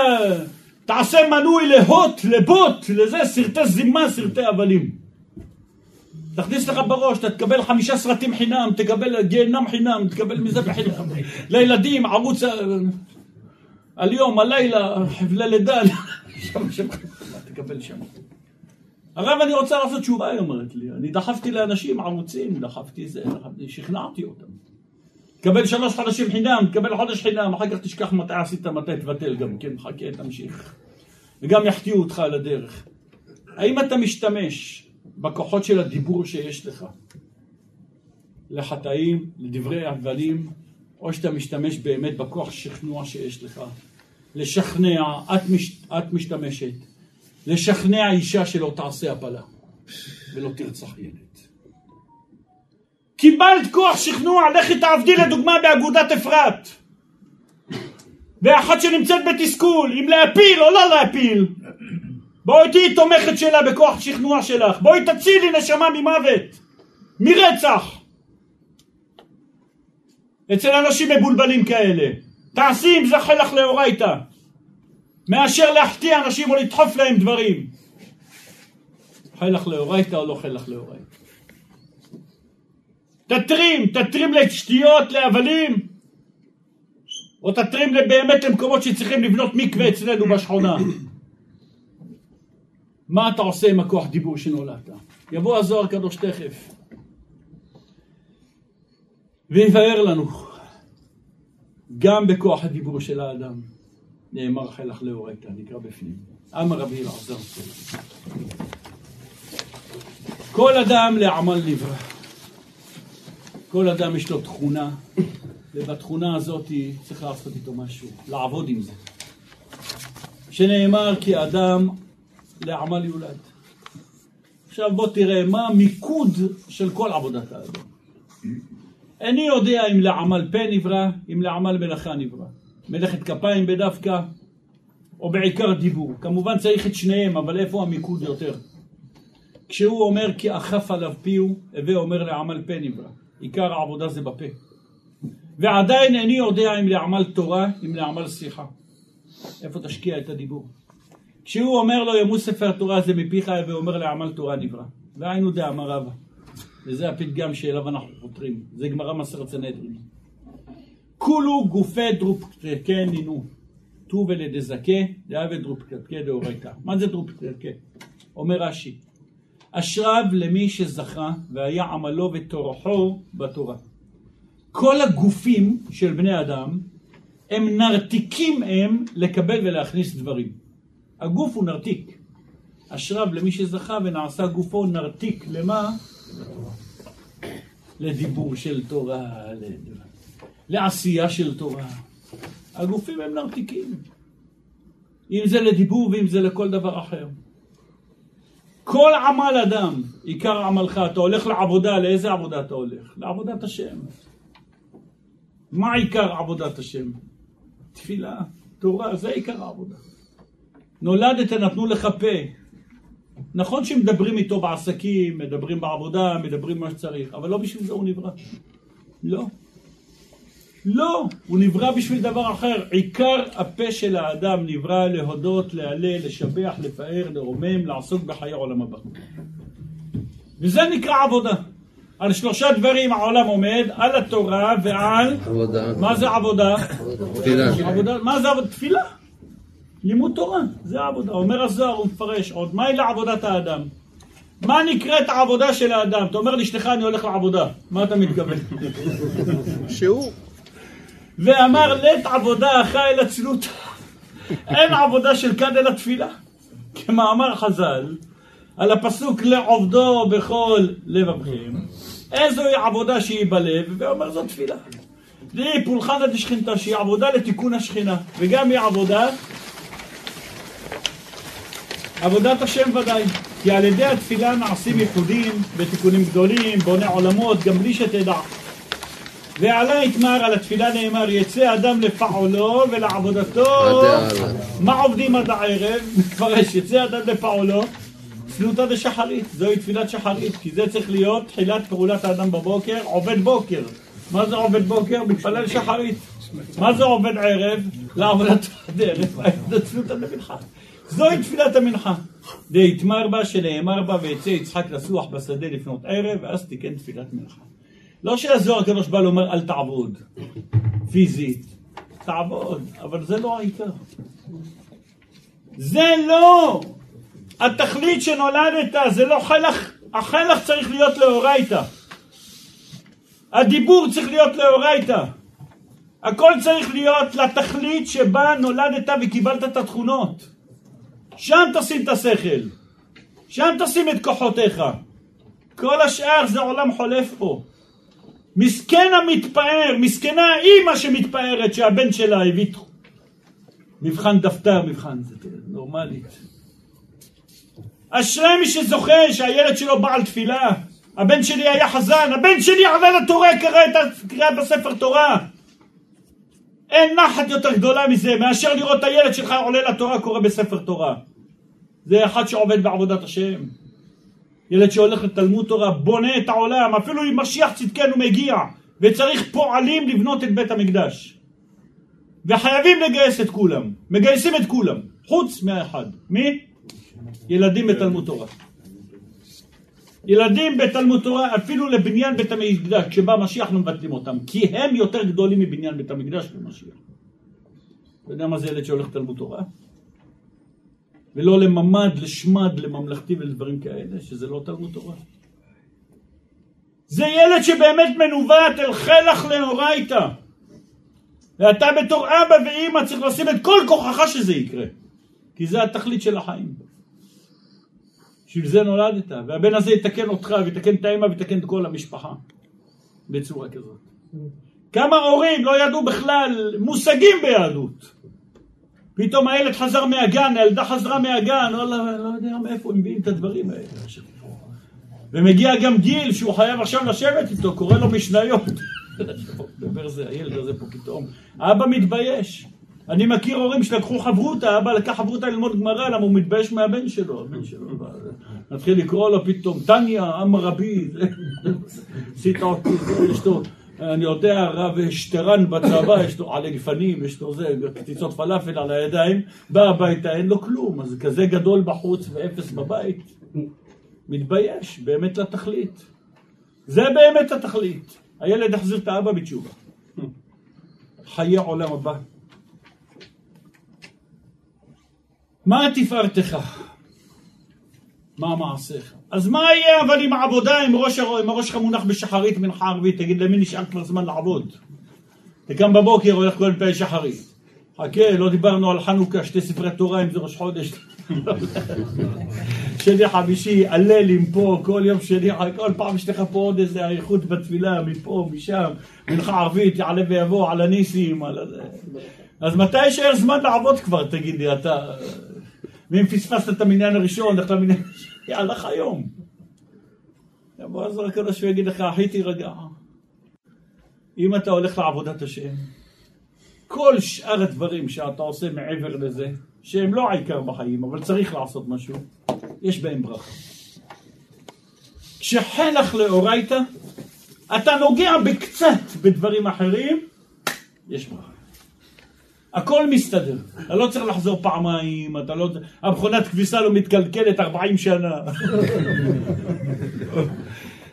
תעשה מנוי להוט, לבוט, לזה, סרטי זימה, סרטי הבלים. תכניס לך בראש, אתה תקבל חמישה סרטים חינם, תקבל גיהנם חינם, תקבל מזה בחינם. לילדים, ערוץ על יום, הלילה, חבלי לידה, תקבל שם. הרב, אני רוצה לעשות תשובה, היא אומרת לי. אני דחפתי לאנשים ערוצים, דחפתי זה, דחפתי, שכנעתי אותם. תקבל שלוש חודשים חינם, תקבל חודש חינם, אחר כך תשכח מתי עשית, מתי תבטל גם כן, חכה, תמשיך. וגם יחטיאו אותך על הדרך. האם אתה משתמש בכוחות של הדיבור שיש לך לחטאים, לדברי הבלים, או שאתה משתמש באמת בכוח שכנוע שיש לך לשכנע, את, מש, את משתמשת, לשכנע אישה שלא תעשה הפלה ולא תרצח ילד. קיבלת כוח שכנוע, לכי תעבדי לדוגמה באגודת אפרת. ואחת שנמצאת בתסכול, אם להפיל או לא להפיל. בואי תהיי תומכת שלה בכוח שכנוע שלך, בואי תצילי נשמה ממוות, מרצח. אצל אנשים מבולבלים כאלה. תעשי אם זכה לך לאורייתא, מאשר להחטיא אנשים או לדחוף להם דברים. חי לך לאורייתא או לא חי לך לאורייתא. תתרים, תתרים לשתיות, להבלים, או תתרים באמת למקומות שצריכים לבנות מקווה אצלנו בשכונה. מה אתה עושה עם הכוח דיבור שנולדת? יבוא הזוהר הקדוש תכף ויבאר לנו גם בכוח הדיבור של האדם נאמר חלך לאורייתא, נקרא בפנים. אמר רבי אלעזר כל אדם לעמל נברא. כל אדם יש לו תכונה, ובתכונה הזאת צריך לעשות איתו משהו, לעבוד עם זה. שנאמר כי אדם לעמל יולד. עכשיו בוא תראה מה המיקוד של כל עבודת האדם. איני יודע אם לעמל פה נברא, אם לעמל מלאכה נברא. מלאכת כפיים בדווקא, או בעיקר דיבור. כמובן צריך את שניהם, אבל איפה המיקוד יותר? כשהוא אומר כי אכף עליו פיהו, הווה אומר לעמל פה נברא. עיקר העבודה זה בפה. ועדיין איני יודע אם לעמל תורה, אם לעמל שיחה. איפה תשקיע את הדיבור? כשהוא אומר לו ימוס ספר תורה זה מפיך ואומר לעמל תורה נברא. והיינו דאמר רבא. וזה הפתגם שאליו אנחנו חותרים. זה גמרא מסרת סנהדרין. כולו גופי דרופקטקה נינו. ט"ו ולדזכה, דאבה דרופקטקה דאורייתא. מה זה דרופקטקה? אומר רש"י, אשריו למי שזכה והיה עמלו וטורחו בתורה. כל הגופים של בני אדם הם נרתיקים הם לקבל ולהכניס דברים. הגוף הוא נרתיק. אשריו למי שזכה ונעשה גופו נרתיק למה? לדיבור של תורה, לעשייה של תורה. הגופים הם נרתיקים. אם זה לדיבור ואם זה לכל דבר אחר. כל עמל אדם, עיקר עמלך, אתה הולך לעבודה, לאיזה עבודה אתה הולך? לעבודת השם. מה עיקר עבודת השם? תפילה, תורה, זה עיקר העבודה. נולדת, נתנו לך פה. נכון שמדברים איתו בעסקים, מדברים בעבודה, מדברים מה שצריך, אבל לא בשביל זה הוא נברא. לא. לא, הוא נברא בשביל דבר אחר. עיקר הפה של האדם נברא להודות, להלל, לשבח, לפאר, לרומם, לעסוק בחיי עולם הבא. וזה נקרא עבודה. על שלושה דברים העולם עומד, על התורה ועל... עבודה. מה זה עבודה? תפילה. עבודה, מה זה עבודה? תפילה. לימוד תורה, זה עבודה. אומר הזוהר, הוא מפרש עוד, מהי לעבודת האדם? מה נקראת העבודה של האדם? אתה אומר לאשתך, אני הולך לעבודה. מה אתה מתכוון? שהוא. ואמר לית עבודה אחי אל עצלות. אין עבודה של כד אלא תפילה. כמאמר חז"ל, על הפסוק לעובדו בכל לבבכם, איזוהי עבודה שהיא בלב, ואומר זאת תפילה. דהי פולחנא דשכינתא שהיא עבודה לתיקון השכינה, וגם היא עבודה, עבודת השם ודאי, כי על ידי התפילה נעשים ייחודים ותיקונים גדולים, בוני עולמות, גם בלי שתדע. ועלה יתמר על התפילה נאמר יצא אדם לפעולו ולעבודתו. מה עובדים עד הערב? מפרש יצא אדם לפעולו צלותא דשחרית זוהי תפילת שחרית כי זה צריך להיות תחילת פעולת האדם בבוקר עובד בוקר מה זה עובד בוקר? מתפלל שחרית מה זה עובד ערב? לעבודת ערב צלותא דמנחה זוהי תפילת המנחה דהתמר בה שנאמר בה ויצא יצחק לסוח בשדה לפנות ערב ואז תיקן תפילת מנחה לא שהזוהר הקדוש בא לומר אל תעבוד פיזית, תעבוד, אבל זה לא העיקר. זה לא התכלית שנולדת, זה לא חלך, החלך צריך להיות לאורייתא. הדיבור צריך להיות לאורייתא. הכל צריך להיות לתכלית שבה נולדת וקיבלת את התכונות. שם תשים את השכל, שם תשים את כוחותיך. כל השאר זה עולם חולף פה. מסכן המתפאר, מסכנה האימא שמתפארת שהבן שלה הביא מבחן דפתר, מבחן, זה נורמלית. אשרי מי שזוכה שהילד שלו בעל תפילה. הבן שלי היה חזן, הבן שלי עלה לתורה, קרא את הקריאה בספר תורה. אין נחת יותר גדולה מזה, מאשר לראות את הילד שלך עולה לתורה, קורא בספר תורה. זה אחד שעובד בעבודת השם. ילד שהולך לתלמוד תורה, בונה את העולם, אפילו אם משיח צדקנו מגיע, וצריך פועלים לבנות את בית המקדש. וחייבים לגייס את כולם, מגייסים את כולם, חוץ מהאחד. מי? ילדים בתלמוד תורה. ילדים בתלמוד תורה, אפילו לבניין בית המקדש, כשבא משיח לא מבטלים אותם, כי הם יותר גדולים מבניין בית המקדש במשיח. אתה יודע מה זה ילד שהולך לתלמוד תורה? ולא לממ"ד, לשמד, לממלכתי ולדברים כאלה, שזה לא תלמוד תורה. זה ילד שבאמת מנווט אל חלח לאורייתא. ואתה בתור אבא ואימא צריך לשים את כל כוחך שזה יקרה. כי זה התכלית של החיים. בשביל זה נולדת, והבן הזה יתקן אותך, ויתקן את האמא, ויתקן את כל המשפחה. בצורה כזאת. כמה הורים לא ידעו בכלל מושגים ביהדות. פתאום הילד חזר מהגן, הילדה חזרה מהגן, לא, לא, לא יודע מאיפה הם מביאים את הדברים האלה. ומגיע גם גיל שהוא חייב עכשיו לשבת איתו, קורא לו משניות. דבר זה, הילד הזה פה פתאום. אבא מתבייש. אני מכיר הורים שלקחו חברותא, אבא לקח חברותא ללמוד גמרא, למה הוא מתבייש מהבן שלו. הבן שלו נתחיל לקרוא לו פתאום, טניה, עם רבי, עשית אותי, יש לו, אני יודע, רב שטרן בצבא, יש לו עלי גפנים, יש לו זה, קציצות פלאפל על הידיים, בא הביתה, אין לו כלום, אז כזה גדול בחוץ ואפס בבית. מתבייש, באמת לתכלית. זה באמת התכלית. הילד יחזיר את האבא בתשובה. חיי עולם הבא. מה תפארתך? מה מעשיך? אז מה יהיה אבל עם העבודה, אם ראש, אם הראש שלך מונח בשחרית מנחה ערבית, תגיד למי נשאר כבר זמן לעבוד? קם בבוקר, הולך כל פעם שחרית. חכה, לא דיברנו על חנוכה, שתי ספרי תורה אם זה ראש חודש. שני חמישי, הללים פה, כל יום שני, כל פעם יש לך פה עוד איזה אריכות בתפילה, מפה, משם, מנחה ערבית, יעלה ויבוא, על הניסים, על הזה. אז מתי יישאר זמן לעבוד כבר, תגיד לי, אתה... ואם פספסת את המניין הראשון, למניין השני, הלך היום. יבוא אז הקדוש ויגיד לך, אחי תירגע. אם אתה הולך לעבודת השם, כל שאר הדברים שאתה עושה מעבר לזה, שהם לא העיקר בחיים, אבל צריך לעשות משהו, יש בהם ברכה. כשחלך לאורייתא, אתה נוגע בקצת בדברים אחרים, יש ברכה. הכל מסתדר, אתה לא צריך לחזור פעמיים, אתה לא... המכונת כביסה לא מתקלקלת 40 שנה.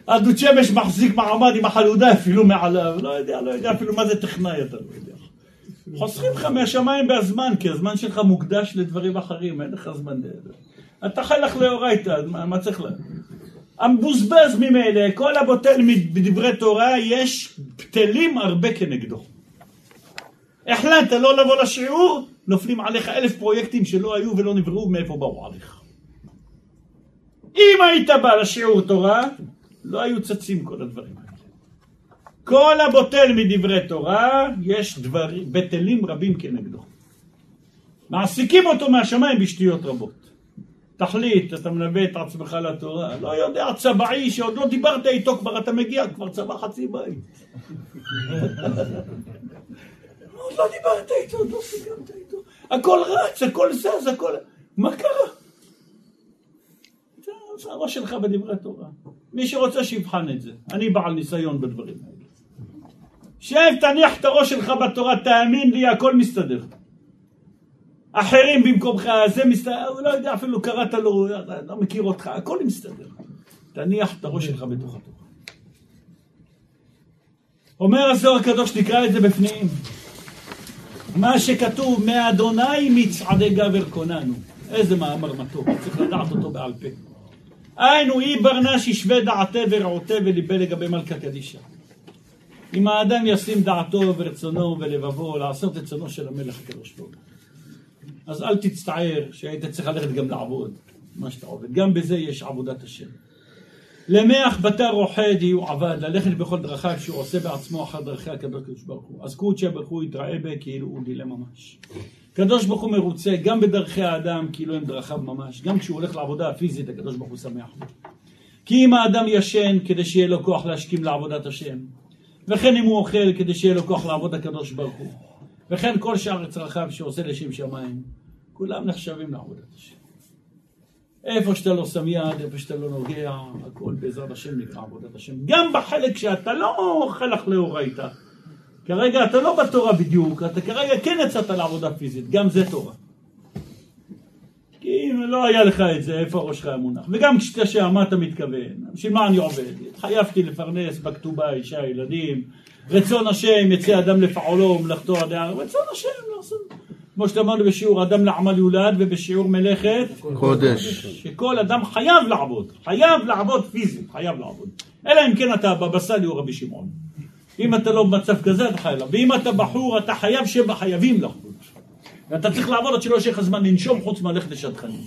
הדוד שמש מחזיק מעמד עם החלודה אפילו מעליו, לא יודע, לא יודע אפילו מה זה טכנאי, אתה לא יודע. חוסכים לך מהשמיים בהזמן, כי הזמן שלך מוקדש לדברים אחרים, אין לך זמן ל... אתה חי לך לאורייתא, מה, מה צריך לה... המבוזבז ממילא, כל הבוטל בדברי תורה, יש בטלים הרבה כנגדו. החלטת לא לבוא לשיעור, נופלים עליך אלף פרויקטים שלא היו ולא נבראו מאיפה באו עליך. אם היית בא לשיעור תורה, לא היו צצים כל הדברים האלה. כל הבוטל מדברי תורה, יש דברים, בטלים רבים כנגדו. מעסיקים אותו מהשמיים בשטויות רבות. תחליט, אתה מלווה את עצמך לתורה, לא יודע, צבעי שעוד לא דיברת איתו כבר, אתה מגיע, כבר צבע חצי בית. עוד לא דיברת איתו, עוד לא סיכמת איתו. הכל רץ, הכל זז, הכל... מה קרה? זה הראש שלך בדברי תורה. מי שרוצה שיבחן את זה. אני בעל ניסיון בדברים האלה. שב, תניח את הראש שלך בתורה, תאמין לי, הכל מסתדר. אחרים במקומך, זה מסתדר, הוא לא יודע, אפילו קראת לו, לא מכיר אותך, הכל מסתדר. תניח את הראש שלך בתוך התורה. אומר הזוהר הקדוש, נקרא את זה בפנים. מה שכתוב, מאדוני מצעדי גבר קוננו. איזה מאמר מתוק, צריך לדעת אותו בעל פה. היינו אי ברנש ישווה דעתה ורעותה וליבה לגבי מלכה קדישה. אם האדם ישים דעתו ורצונו ולבבו לעשות את צונו של המלך הקדוש ברוך אז אל תצטער שהיית צריך ללכת גם לעבוד, מה שאתה עובד. גם בזה יש עבודת השם. למח בתר רוחד יהיו עבד, ללכת בכל דרכיו שהוא עושה בעצמו אחר דרכי הקדוש ברוך הוא. אז קודשא ברוך הוא יתראה בה כאילו הוא דילה ממש. הקדוש ברוך הוא מרוצה גם בדרכי האדם כאילו הם דרכיו ממש, גם כשהוא הולך לעבודה הפיזית הקדוש ברוך הוא שמח. כי אם האדם ישן כדי שיהיה לו כוח להשכים לעבודת השם, וכן אם הוא אוכל כדי שיהיה לו כוח לעבוד הקדוש ברוך הוא, וכן כל שאר צרכיו שעושה לשם שמיים, כולם נחשבים לעבודת השם. איפה שאתה לא שם יד, איפה שאתה לא נוגע, הכל בעזרת השם נקרא עבודת השם. גם בחלק שאתה לא חלק לאורייתא. כרגע אתה לא בתורה בדיוק, אתה כרגע כן יצאת לעבודה פיזית, גם זה תורה. כי אם לא היה לך את זה, איפה הראש שלך היה מונח? וגם כשאתה שם, מה אתה מתכוון? בשביל מה אני עובד? התחייבתי לפרנס בכתובה אישה, ילדים, רצון השם יצא אדם לפעולו ומלאכתו עד רצון השם לעשות. כמו שאמרנו בשיעור אדם לעמל יולד ובשיעור מלאכת קודש. שכל אדם חייב לעבוד, חייב לעבוד פיזית, חייב לעבוד. אלא אם כן אתה בבא סאלי או רבי שמעון. אם אתה לא במצב כזה אתה חייב, ואם אתה בחור אתה חייב שבע חייבים לעבוד. ואתה צריך לעבוד עד שלא יש לך זמן לנשום חוץ מלכת לשדכנים.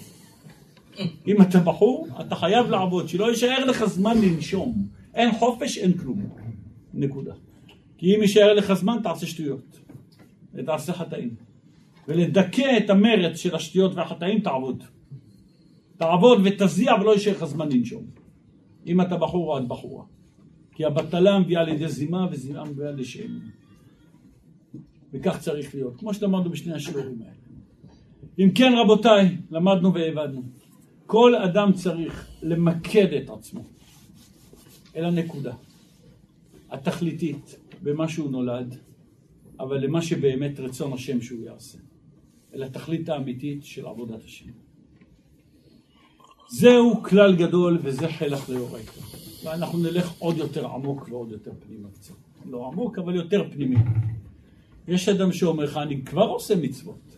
אם אתה בחור, אתה חייב לעבוד, שלא יישאר לך זמן לנשום. אין חופש, אין כלום. נקודה. כי אם יישאר לך זמן, תעשה שטויות. ותעשה חטאים. ולדכא את המרץ של השטויות והחטאים, תעבוד. תעבוד ותזיע ולא יישאר לך זמן לנשום. אם אתה בחור או את בחורה. כי הבטלה מביאה לידי זימה וזימה מביאה לשם. וכך צריך להיות, כמו שלמדנו בשני השיעורים האלה. אם כן רבותיי, למדנו והבדנו. כל אדם צריך למקד את עצמו אל הנקודה התכליתית במה שהוא נולד, אבל למה שבאמת רצון השם שהוא יעשה. אל התכלית האמיתית של עבודת השם. זהו כלל גדול וזה חלח לאורייתא. ואנחנו נלך עוד יותר עמוק ועוד יותר פנימה קצת. לא עמוק, אבל יותר פנימי. יש אדם שאומר לך, אני כבר עושה מצוות.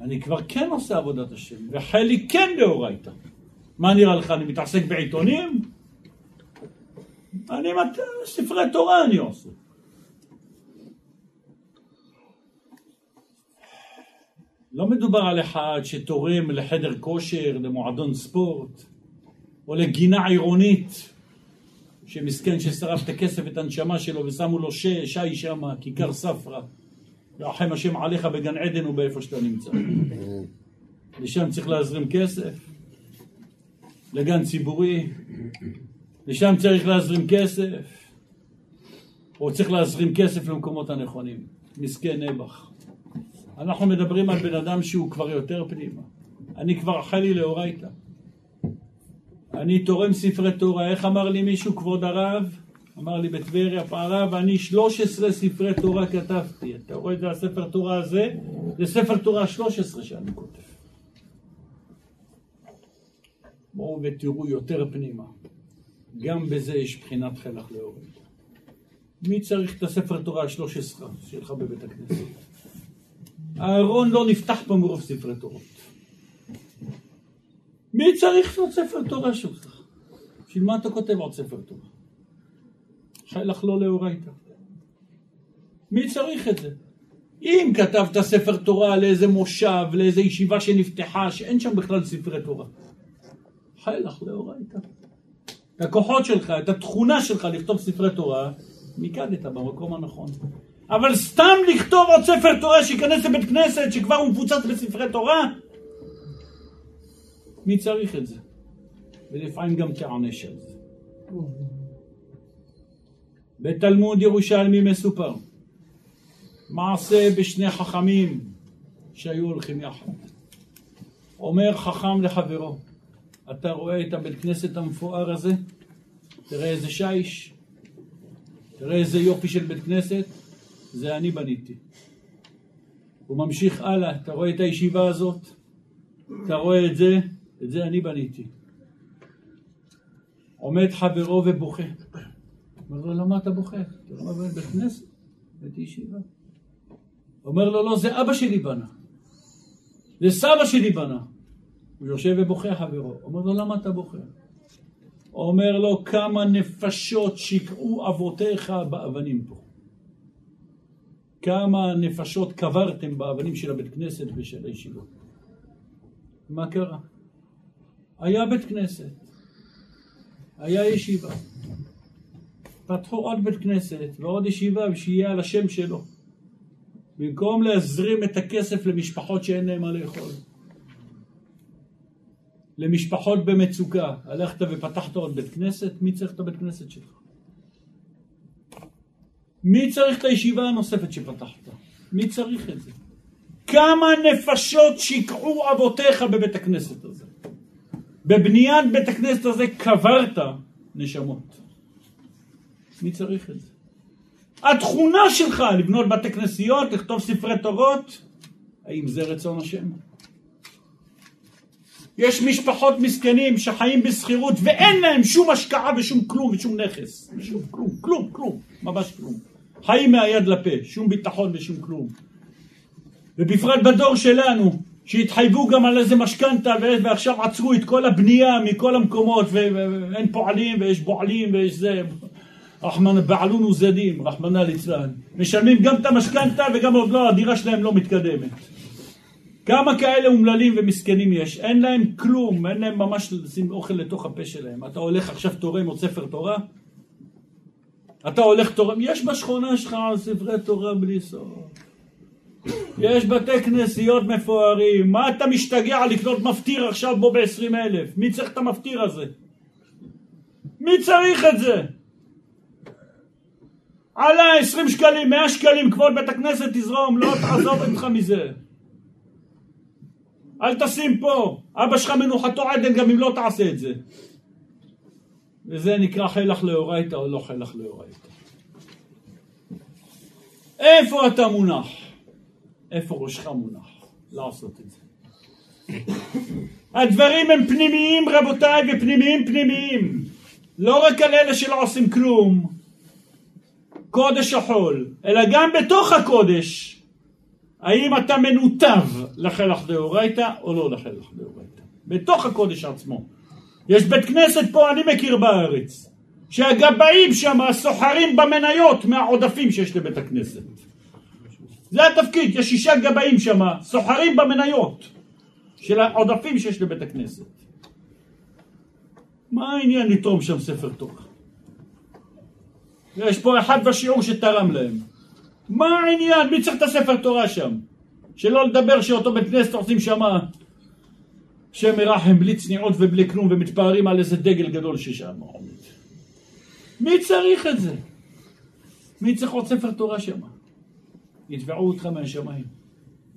אני כבר כן עושה עבודת השם, וחלק כן לאורייתא. מה נראה לך, אני מתעסק בעיתונים? אני, ספרי תורה אני עושה. לא מדובר על אחד שתורם לחדר כושר, למועדון ספורט, או לגינה עירונית, שמסכן ששרף את הכסף, את הנשמה שלו, ושמו לו שי, שי שמה, כיכר ספרא. רחם השם עליך בגן עדן ובאיפה שאתה נמצא. לשם צריך להזרים כסף, לגן ציבורי, לשם צריך להזרים כסף, או צריך להזרים כסף למקומות הנכונים. מסכן נעבך. אנחנו מדברים על בן אדם שהוא כבר יותר פנימה. אני כבר אכל לי לאורייתא. אני תורם ספרי תורה. איך אמר לי מישהו, כבוד הרב? אמר לי בטבריה, הרב, אני 13 ספרי תורה כתבתי. אתה רואה את זה, הספר תורה הזה? זה ספר תורה 13 שאני כותב. בואו ותראו יותר פנימה. גם בזה יש בחינת חלח לאורייתא. מי צריך את הספר תורה ה-13 שלך בבית הכנסת? הארון לא נפתח פה מרוב ספרי תורות. מי צריך עוד ספר תורה שלך? בשביל מה אתה כותב עוד ספר תורה? חילך לא לאורייתא. מי צריך את זה? אם כתבת ספר תורה לאיזה מושב, לאיזה ישיבה שנפתחה, שאין שם בכלל ספרי תורה. חילך לאורייתא. את הכוחות שלך, את התכונה שלך לכתוב ספרי תורה, מיקדת במקום הנכון. אבל סתם לכתוב עוד ספר תורה שייכנס לבית כנסת שכבר הוא מפוצץ בספרי תורה? מי צריך את זה? ולפעמים גם תענש על זה. בתלמוד ירושלמי מסופר מעשה בשני חכמים שהיו הולכים יחד. אומר חכם לחברו, אתה רואה את הבית כנסת המפואר הזה? תראה איזה שיש, תראה איזה יופי של בית כנסת, זה אני בניתי. הוא ממשיך הלאה, אתה רואה את הישיבה הזאת? אתה רואה את זה? את זה אני בניתי. עומד חברו ובוכה. אומר לו, למה אתה בוכה? אתה לא מבין בית כנסת? בית ישיבה. אומר לו, לא, זה אבא שלי בנה. זה סבא שלי בנה. הוא יושב ובוכה חברו. אומר לו, למה אתה בוכה? אומר לו, כמה נפשות שיקעו אבותיך באבנים פה. כמה נפשות קברתם באבנים של הבית כנסת ושל הישיבות. מה קרה? היה בית כנסת, היה ישיבה. פתחו עוד בית כנסת ועוד ישיבה ושיהיה על השם שלו. במקום להזרים את הכסף למשפחות שאין להן מה לאכול. למשפחות במצוקה. הלכת ופתחת עוד בית כנסת? מי צריך את הבית כנסת שלך? מי צריך את הישיבה הנוספת שפתחת? מי צריך את זה? כמה נפשות שיקעו אבותיך בבית הכנסת הזה? בבניית בית הכנסת הזה קברת נשמות. מי צריך את זה? התכונה שלך לבנות בתי כנסיות, לכתוב ספרי תורות, האם זה רצון השם? יש משפחות מסכנים שחיים בשכירות ואין להם שום השקעה ושום כלום ושום נכס. שום כלום, כלום, כלום, ממש כלום. חיים מהיד לפה, שום ביטחון ושום כלום. ובפרט בדור שלנו, שהתחייבו גם על איזה משכנתה ועכשיו עצרו את כל הבנייה מכל המקומות ואין פועלים ויש בועלים ויש זה רחמנא בעלון וזדים, רחמנא ליצלן. משלמים גם את המשכנתה וגם עוד לא, הדירה שלהם לא מתקדמת. כמה כאלה אומללים ומסכנים יש? אין להם כלום, אין להם ממש לשים אוכל לתוך הפה שלהם. אתה הולך עכשיו תורם עוד ספר תורה? אתה הולך תורם, יש בשכונה שלך ספרי תורה בלי סוף. יש בתי כנסיות מפוארים, מה אתה משתגע לקנות מפטיר עכשיו בו בעשרים אלף? מי צריך את המפטיר הזה? מי צריך את זה? עלה עשרים שקלים, מאה שקלים, כבוד בית הכנסת תזרום, לא תעזוב אותך מזה. אל תשים פה, אבא שלך מנוחתו עדן גם אם לא תעשה את זה. וזה נקרא חלח לאורייתא או לא חלח לאורייתא. איפה אתה מונח? איפה ראשך מונח? לעשות את זה. הדברים הם פנימיים רבותיי ופנימיים פנימיים. לא רק על אלה שלא עושים כלום, קודש החול, אלא גם בתוך הקודש, האם אתה מנותב לחלח דאורייתא או לא לחלח דאורייתא. בתוך הקודש עצמו. יש בית כנסת פה, אני מכיר בארץ, שהגבאים שם סוחרים במניות מהעודפים שיש לבית הכנסת. זה התפקיד, יש שישה גבאים שם, סוחרים במניות של העודפים שיש לבית הכנסת. מה העניין לתרום שם ספר תורה? יש פה אחד בשיעור שתרם להם. מה העניין? מי צריך את הספר תורה שם? שלא לדבר שאותו בית כנסת עושים שם שם מרחם בלי צניעות ובלי כלום ומתפארים על איזה דגל גדול ששם עומד. מי צריך את זה? מי צריך עוד ספר תורה שם? יתבעו אותך מהשמיים.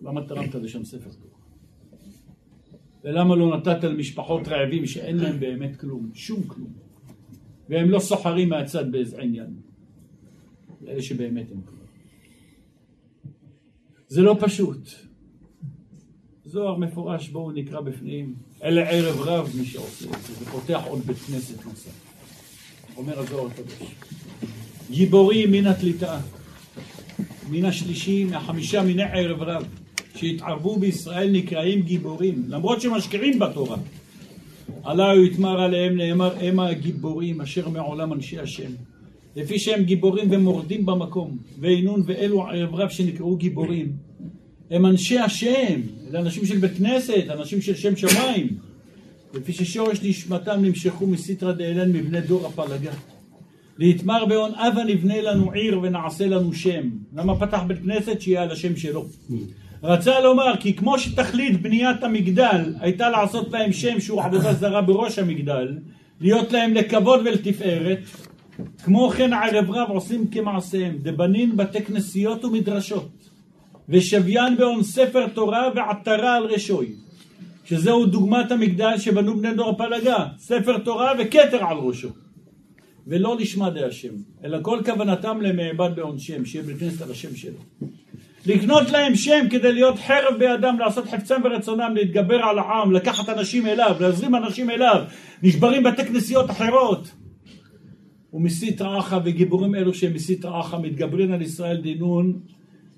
למה תרמת לשם ספר תורה? ולמה לא נתת למשפחות רעבים שאין להם באמת כלום, שום כלום, והם לא סוחרים מהצד באיזה עניין, לאלה שבאמת הם כלום. זה לא פשוט. זוהר מפורש, בואו נקרא בפנים. אלה ערב רב מי שעושה את זה, זה פותח עוד בית כנסת נוסף. אומר הזוהר הקדוש. גיבורים מן התליטה, מן השלישי, מהחמישה מיני ערב רב, שהתערבו בישראל נקראים גיבורים, למרות שמשקיעים בתורה. עליו יתמר עליהם נאמר המה הגיבורים אשר מעולם אנשי השם. לפי שהם גיבורים ומורדים במקום, ואינון ואלו ערב רב שנקראו גיבורים. הם אנשי השם, אלה אנשים של בית כנסת, אנשים של שם שמיים. לפי ששורש נשמתם נמשכו מסיתרא דאלן מבני דור הפלגה. להתמר בהון אבה נבנה לנו עיר ונעשה לנו שם. למה פתח בית כנסת? שיהיה על השם שלו. רצה לומר כי כמו שתכלית בניית המגדל הייתה לעשות להם שם שהוא עבודה זרה בראש המגדל, להיות להם לכבוד ולתפארת, כמו כן ערב רב עושים כמעשיהם, דבנין בתי כנסיות ומדרשות, ושוויין בהון ספר תורה ועטרה על רשוי, שזהו דוגמת המגדל שבנו בני דור הפלגה, ספר תורה וכתר על ראשו. ולא לשמה דה השם, אלא כל כוונתם למעבד בהון שם, שיהיה בית כנסת על השם שלו. לקנות להם שם כדי להיות חרב בידם, לעשות חפצם ורצונם, להתגבר על העם, לקחת אנשים אליו, להזרים אנשים אליו, נשברים בתי כנסיות אחרות. ומסית רעך וגיבורים אלו שהם מסית רעך מתגברים על ישראל דינון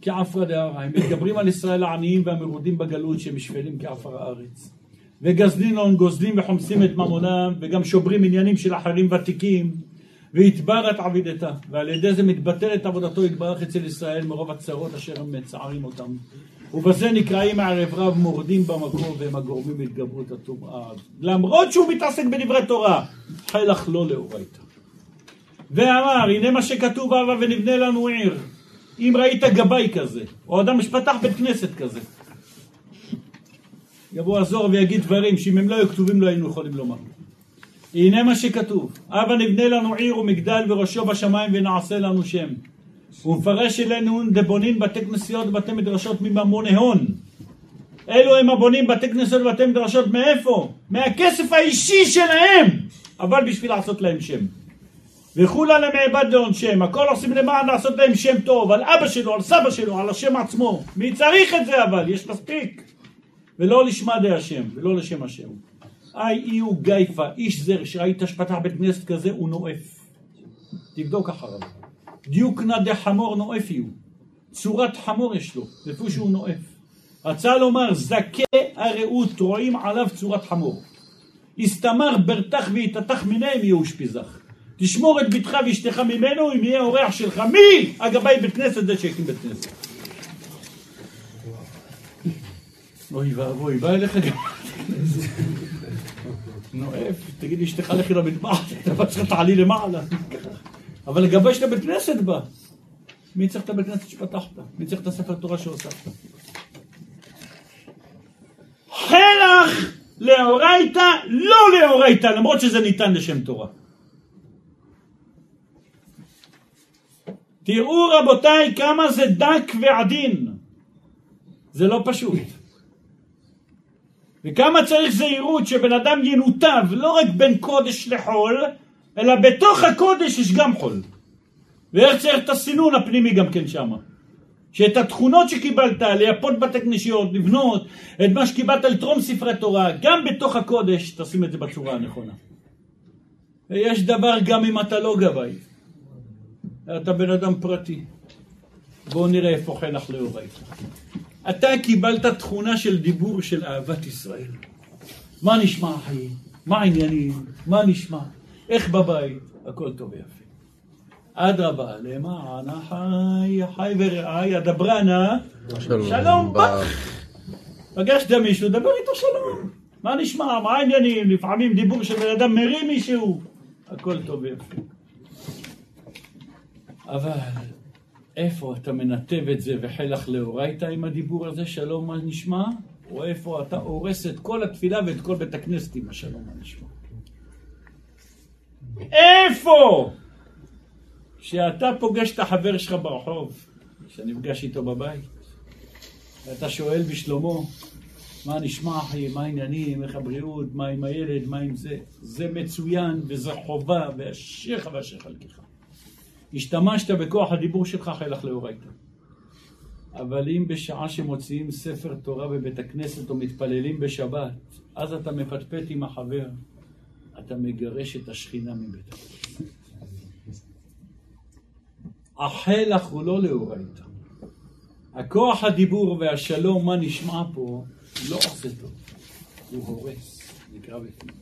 כעפרא דהרה. הם מתגברים על ישראל העניים והמרודים בגלות שהם שפלים כעפר הארץ. וגזלינון גוזלים וחומסים את ממונם וגם שוברים עניינים של אחרים ותיקים והתברת עבידתה ועל ידי זה מתבטלת עבודתו יתברך אצל ישראל מרוב הצרות אשר הם מצערים אותם ובזה נקראים הערב רב מורדים במקום והם הגורמים להתגברות הטומאה למרות שהוא מתעסק בדברי תורה חלך לא לאורייתא ואמר הנה מה שכתוב אבא ונבנה לנו עיר אם ראית גבאי כזה, או אדם שפתח בית כנסת כזה, יבוא הזוהר ויגיד דברים שאם הם לא היו כתובים לא היינו יכולים לומר. הנה מה שכתוב, הבה נבנה לנו עיר ומגדל וראשו בשמיים ונעשה לנו שם. הוא מפרש אלינו דבונים בתי כנסיות ובתי מדרשות מממון הון. אלו הם הבונים בתי כנסיות ובתי מדרשות מאיפה? מהכסף האישי שלהם, אבל בשביל לעשות להם שם. וכולה למעבד לעונשם, הכל עושים למען לעשות להם שם טוב, על אבא שלו, על סבא שלו, על השם עצמו. מי צריך את זה אבל? יש מספיק. ולא לשמה די השם, ולא לשם השם. איי אי הוא גייפה, איש זר שראית שפתח בית כנסת כזה, הוא נואף. תבדוק אחריו. דיוקנא דחמור נואף יהיו. צורת חמור יש לו, לפי שהוא נואף. רצה לומר, זכה הרעות, רואים עליו צורת חמור. הסתמר ברתח ויתתח מניהם יהיו אושפיזך. תשמור את ביתך ואשתך ממנו אם יהיה אורח שלך. מי הגבאי בית כנסת זה שהקים בית כנסת? אוי ואבוי, בא אליך גם... נואף, תגיד לאשתך לכי למטבח, אתה שלך תעלי למעלה. אבל לגבי שאתה בית כנסת בא. מי צריך את הבית כנסת שפתחת? מי צריך את הספר תורה שהוספת? חלח לאורייתא, לא לאורייתא, למרות שזה ניתן לשם תורה. תראו רבותיי כמה זה דק ועדין. זה לא פשוט. וכמה צריך זהירות שבן אדם ינותב לא רק בין קודש לחול, אלא בתוך הקודש יש גם חול. ואיך צריך את הסינון הפנימי גם כן שמה. שאת התכונות שקיבלת, לייפות בתי כנסיות, לבנות, את מה שקיבלת לתרום ספרי תורה, גם בתוך הקודש, תשים את זה בצורה הנכונה. ויש דבר גם אם אתה לא גבאי. אתה בן אדם פרטי. בואו נראה איפה חלח לאורייתא. אתה קיבלת תכונה של דיבור של אהבת ישראל. מה נשמע החיים? מה העניינים? מה נשמע? איך בבית? הכל טוב ויפה. אדרבה, למען החי, חי ורעי, אדברה נא, שלום בך. פגשת מישהו, דבר איתו שלום. מה נשמע? מה העניינים? לפעמים דיבור של בן אדם מרים מישהו. הכל טוב ויפה. אבל איפה אתה מנתב את זה וחלח לאורייתא עם הדיבור הזה, שלום מה נשמע? או איפה אתה הורס את כל התפילה ואת כל בית הכנסת עם השלום מה נשמע? איפה? שאתה פוגש את החבר שלך ברחוב, שנפגש איתו בבית, ואתה שואל בשלומו, מה נשמע אחי, מה העניינים, איך הבריאות, מה עם הילד, מה עם זה, זה מצוין וזה חובה, ואשריך ואשר חלקך. השתמשת בכוח הדיבור שלך חילך לאורייתא. אבל אם בשעה שמוציאים ספר תורה בבית הכנסת או מתפללים בשבת, אז אתה מפטפט עם החבר, אתה מגרש את השכינה מבית הכנסת. החלח הוא לא לאורייתא. הכוח הדיבור והשלום, מה נשמע פה, לא עושה טוב, הוא הורס, נקרא בפנים.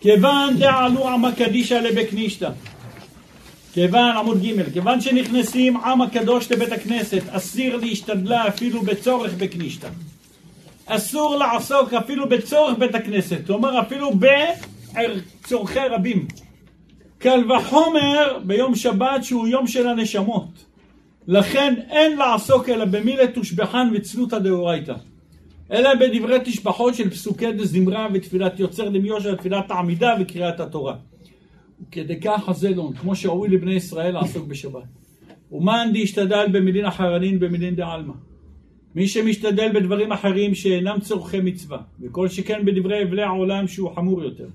כיוון דעלו עמא קדישא לבקנישתא כיוון, עמוד ג', כיוון שנכנסים עם הקדוש לבית הכנסת, אסיר להשתדלה אפילו בצורך בקנישתא. אסור לעסוק אפילו בצורך בית הכנסת, כלומר אפילו בצורכי רבים. קל וחומר ביום שבת שהוא יום של הנשמות. לכן אין לעסוק אלא במילי תושבחן וצלותא דאורייתא. אלא בדברי תשבחות של פסוקי דזמרה ותפילת יוצר דמיושר ותפילת העמידה וקריאת התורה. כדי כך הזלון, כמו שראוי לבני ישראל לעסוק בשבת. ומאן דהשתדל במילין אחרנין במילין דעלמא. מי שמשתדל בדברים אחרים שאינם צורכי מצווה, וכל שכן בדברי אבלי העולם שהוא חמור יותר.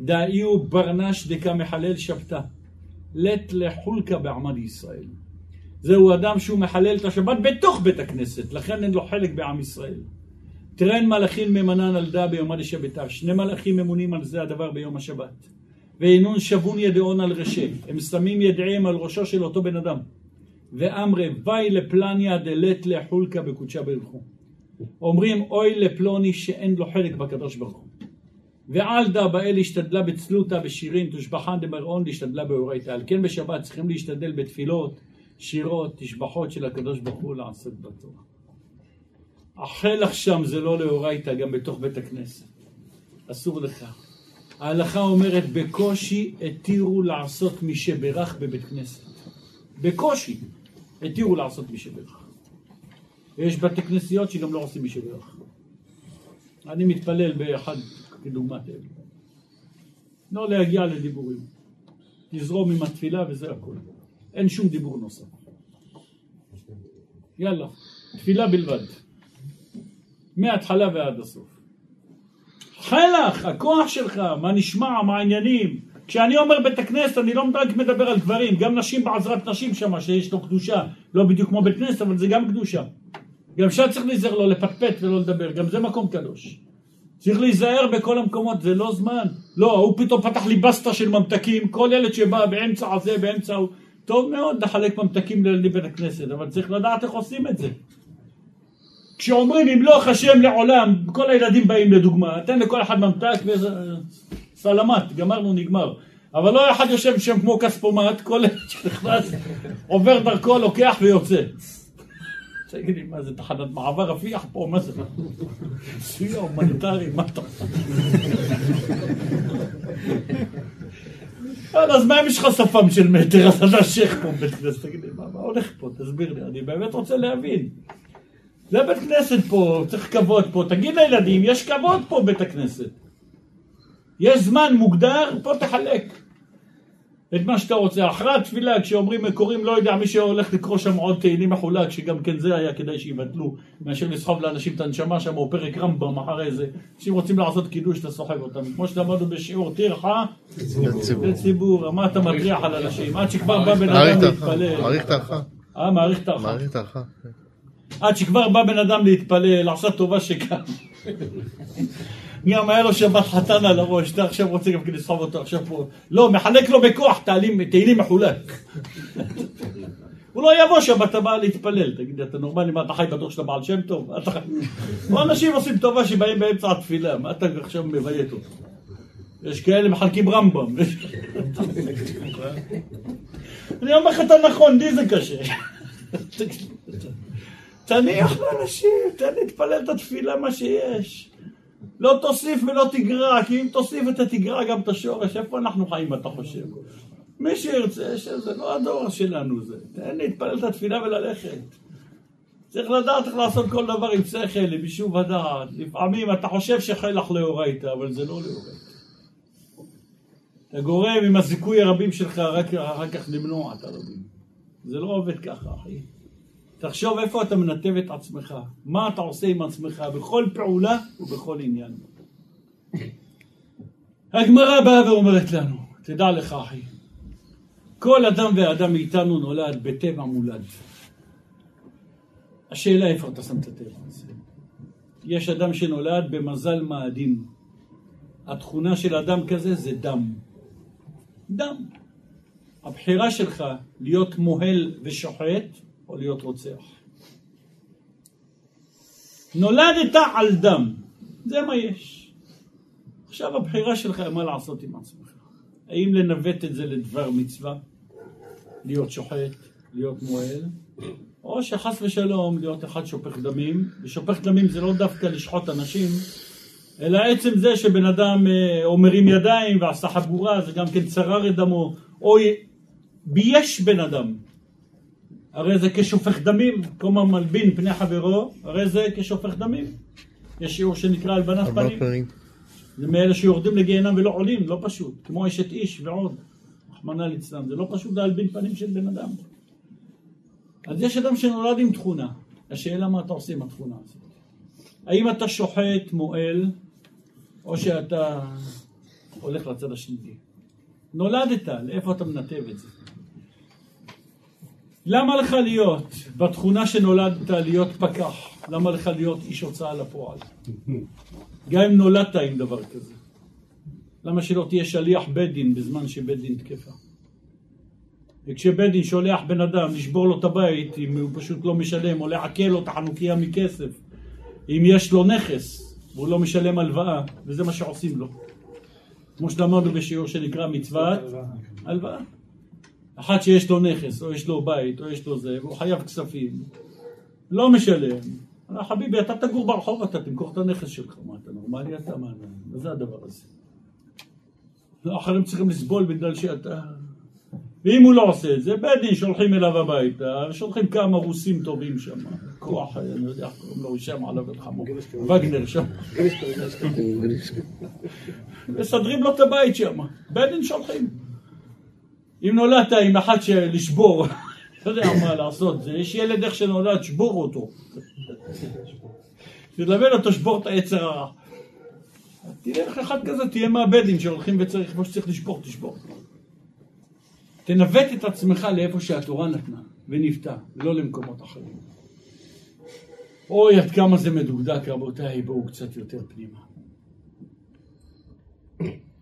דאי הוא ברנש דקה מחלל שבתא, לט לחולקה בעמד ישראל. זהו אדם שהוא מחלל את השבת בתוך בית הכנסת, לכן אין לו חלק בעם ישראל. טרן מלאכין ממנן על דא ביומא דשבתא, שני מלאכים ממונים על זה הדבר ביום השבת. ואינון שבון ידעון על רשע, הם שמים ידיהם על ראשו של אותו בן אדם. ואמרי וי לפלניה דלת לחולקה בקודשה ברכו. אומרים אוי לפלוני שאין לו חלק בקדוש ברוך הוא. ועלדה באל השתדלה בצלותה בשירים תושבחן דמרעון להשתדלה באורייתא. על כן בשבת צריכים להשתדל בתפילות, שירות, תשבחות של הקדוש ברוך הוא לעשות בתורה. החלח שם זה לא לאורייתא, גם בתוך בית הכנסת. אסור לך. ההלכה אומרת בקושי התירו לעשות מי שברך בבית כנסת. בקושי. התירו לעשות מי שברך. ויש בתי כנסיות שגם לא עושים מי שברך. אני מתפלל באחד כדוגמת אלה. לא להגיע לדיבורים. תזרום עם התפילה וזה הכל. אין שום דיבור נוסף. יאללה, תפילה בלבד. מההתחלה ועד הסוף. חלך, הכוח שלך, מה נשמע, מה העניינים. כשאני אומר בית הכנסת, אני לא רק מדבר על גברים, גם נשים בעזרת נשים שם, שיש לו קדושה. לא בדיוק כמו בית כנסת, אבל זה גם קדושה. גם שם צריך להיזהר לא לפטפט ולא לדבר, גם זה מקום קדוש. צריך להיזהר בכל המקומות, זה לא זמן. לא, הוא פתאום פתח לי בסטה של ממתקים, כל ילד שבא באמצע הזה, באמצע הוא... טוב מאוד לחלק ממתקים לילדים בית הכנסת, אבל צריך לדעת איך עושים את זה. כשאומרים ימלוך השם לעולם, כל הילדים באים לדוגמה, תן לכל אחד ממתק וסלמת, גמרנו, נגמר. אבל לא אחד יושב שם כמו כספומט, כל ילד שנכנס עובר דרכו, לוקח ויוצא. תגיד לי, מה זה תחנת מעבר רפיח פה? מה זה? סיוע הומניטרי, מה אתה... אז מה אם יש לך שפם של מטר, אז אתה שייח פה בבית כנסת, תגיד לי, מה הולך פה? תסביר לי, אני באמת רוצה להבין. זה בית כנסת פה, צריך כבוד פה, תגיד לילדים, יש כבוד פה בית הכנסת. יש זמן מוגדר, פה תחלק. את מה שאתה רוצה. אחרי התפילה, כשאומרים, קוראים, לא יודע, מי שהולך לקרוא שם עוד תהילים מחולק, שגם כן זה היה כדאי שיבטלו, מאשר לסחוב לאנשים את הנשמה שם, או פרק רמב"ם אחרי זה. אנשים רוצים לעשות קידוש, אתה סוחב אותם. כמו שלמדנו בשיעור טרחה, לציבור. מה אתה מטריח על אנשים? עד שכבר בא בן אדם להתפלל. מעריך טרחה. אה, מעריך טרחה. מעריך טרחה. עד שכבר בא בן אדם להתפלל, לעשות טובה שכאן. גם היה לו שבת חתן על הראש, אתה עכשיו רוצה גם כן לסחוב אותו עכשיו פה. לא, מחלק לו בכוח תהילים, מחולק. הוא לא יבוא שבת הבאה להתפלל. תגיד, אתה נורמלי, מה אתה חי בדור של הבעל שם טוב? אתה? או אנשים עושים טובה שבאים באמצע התפילה, מה אתה עכשיו מביית אותו? יש כאלה מחלקים רמב"ם. אני אומר לך את הנכון, לי זה קשה. תניח לאנשים, תן להתפלל את התפילה מה שיש. לא תוסיף ולא תגרע, כי אם תוסיף אתה תגרע גם את השורש, איפה אנחנו חיים אתה חושב? מי שירצה, שזה לא הדור שלנו זה. תן להתפלל את התפילה וללכת. צריך לדעת איך לעשות כל דבר עם שכל, עם יישוב הדעת. לפעמים אתה חושב שחלח לאורייתא, אבל זה לא לאורייתא. אתה גורם עם הזיכוי הרבים שלך רק אחר כך למנוע את הרבים. זה לא עובד ככה, אחי. תחשוב איפה אתה מנתב את עצמך, מה אתה עושה עם עצמך בכל פעולה ובכל עניין. הגמרא באה ואומרת לנו, תדע לך אחי, כל אדם ואדם מאיתנו נולד בטבע מולד. השאלה איפה אתה שם את הטבע הזה. יש אדם שנולד במזל מאדים. התכונה של אדם כזה זה דם. דם. הבחירה שלך להיות מוהל ושוחט או להיות רוצח. נולדת על דם, זה מה יש. עכשיו הבחירה שלך היא מה לעשות עם עצמך. האם לנווט את זה לדבר מצווה, להיות שוחט, להיות מועל, או שחס ושלום להיות אחד שופך דמים, ושופך דמים זה לא דווקא לשחוט אנשים, אלא עצם זה שבן אדם אה, או מרים ידיים ועשה חגורה, זה גם כן צרר את דמו, או בייש בן אדם, הרי זה כשופך דמים, כמו מלבין פני חברו, הרי זה כשופך דמים. יש שיעור שנקרא הלבנת פנים. זה מאלה שיורדים לגיהנם ולא עולים, לא פשוט. כמו אשת איש ועוד, רחמנא ליצלן. זה לא פשוט להלבין פנים של בן אדם. אז יש אדם שנולד עם תכונה. השאלה מה אתה עושה עם התכונה הזאת. האם אתה שוחט, מועל, או שאתה הולך לצד השני. נולדת, לאיפה אתה מנתב את זה? למה לך להיות בתכונה שנולדת להיות פקח? למה לך להיות איש הוצאה לפועל? גם אם נולדת עם דבר כזה. למה שלא תהיה שליח בית דין בזמן שבית דין תקפה? וכשבית דין שולח בן אדם לשבור לו את הבית אם הוא פשוט לא משלם או לעקל לו את החנוכיה מכסף אם יש לו נכס והוא לא משלם הלוואה וזה מה שעושים לו כמו שלמדנו בשיעור שנקרא מצוות הלוואה אחד שיש לו נכס, או יש לו בית, או יש לו זה, והוא חייב כספים, לא משלם. חביבי, אתה תגור ברחוב, אתה תמכור את הנכס שלך. מה, אתה נורמלי אתה? מה, מה זה הדבר הזה? אחרים צריכים לסבול בגלל שאתה... ואם הוא לא עושה את זה, בית דין שולחים אליו הביתה, שולחים כמה רוסים טובים שם, כוח, אני לא יודע איך קוראים לו, שם עליו את חמו, וגנר שם, מסדרים לו את הבית שם, בית דין שולחים. אם נולדת עם אחד שלשבור, לא יודע מה לעשות, זה, יש ילד איך שנולד, שבור אותו. תלמד אותו, שבור את היצר הרע. תלך אחד כזה, תהיה מהבדים שהולכים וצריך, כמו שצריך לשבור, תשבור. תנווט את עצמך לאיפה שהתורה נתנה ונפתה, לא למקומות אחרים. אוי, עד כמה זה מדוקדק, רבותיי, בואו קצת יותר פנימה.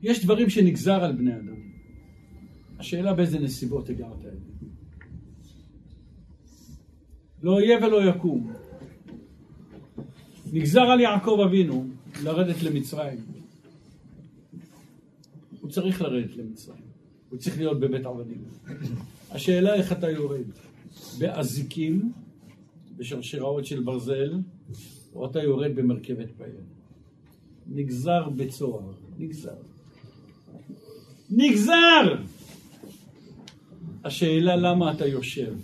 יש דברים שנגזר על בני אדם. השאלה באיזה נסיבות הגעת אליהם. לא יהיה ולא יקום. נגזר על יעקב אבינו לרדת למצרים. הוא צריך לרדת למצרים. הוא צריך להיות בבית עבדים. השאלה איך אתה יורד, באזיקים, בשרשראות של ברזל, או אתה יורד במרכבת פעיל. נגזר בצוהר, נגזר. נגזר! השאלה למה אתה יושב,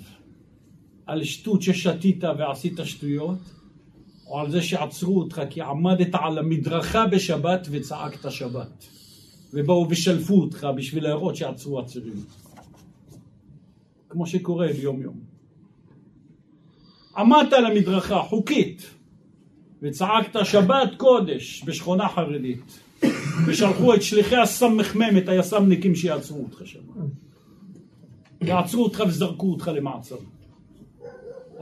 על שטות ששתית ועשית שטויות, או על זה שעצרו אותך כי עמדת על המדרכה בשבת וצעקת שבת. ובאו ושלפו אותך בשביל להראות שעצרו עצירים. כמו שקורה ביום יום. עמדת על המדרכה חוקית וצעקת שבת קודש בשכונה חרדית ושלחו את שליחי הסמ"ם, את היס"מניקים שיעצרו אותך שם. יעצרו אותך וזרקו אותך למעצר.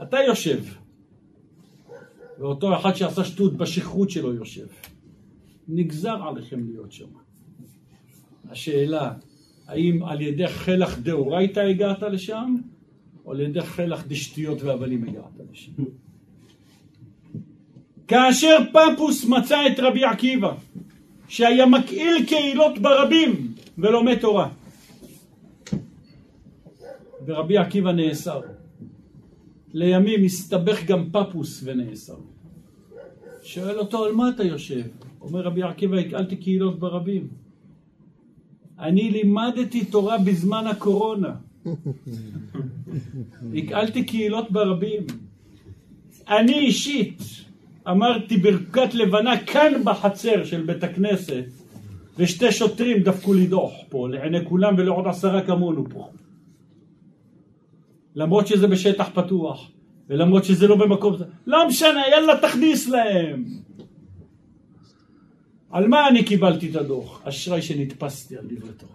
אתה יושב ואותו אחד שעשה שטות בשכרות שלו יושב. נגזר עליכם להיות שם. השאלה, האם על ידי חלח דאורייתא הגעת לשם, או על ידי חלח דשטויות והבלים הגעת לשם? כאשר פפוס מצא את רבי עקיבא, שהיה מקהיל קהילות ברבים ולומד תורה, ורבי עקיבא נאסר. לימים הסתבך גם פפוס ונאסר. שואל אותו, על מה אתה יושב? אומר רבי עקיבא, הקהלתי קהילות ברבים. אני לימדתי תורה בזמן הקורונה. הקהלתי קהילות ברבים. אני אישית אמרתי ברכת לבנה כאן בחצר של בית הכנסת ושתי שוטרים דפקו לי דוח פה לעיני כולם ולעוד עשרה כמונו פה. למרות שזה בשטח פתוח ולמרות שזה לא במקום... לא משנה, יאללה תכניס להם. על מה אני קיבלתי את הדוח? אשראי שנתפסתי על דברי תורה.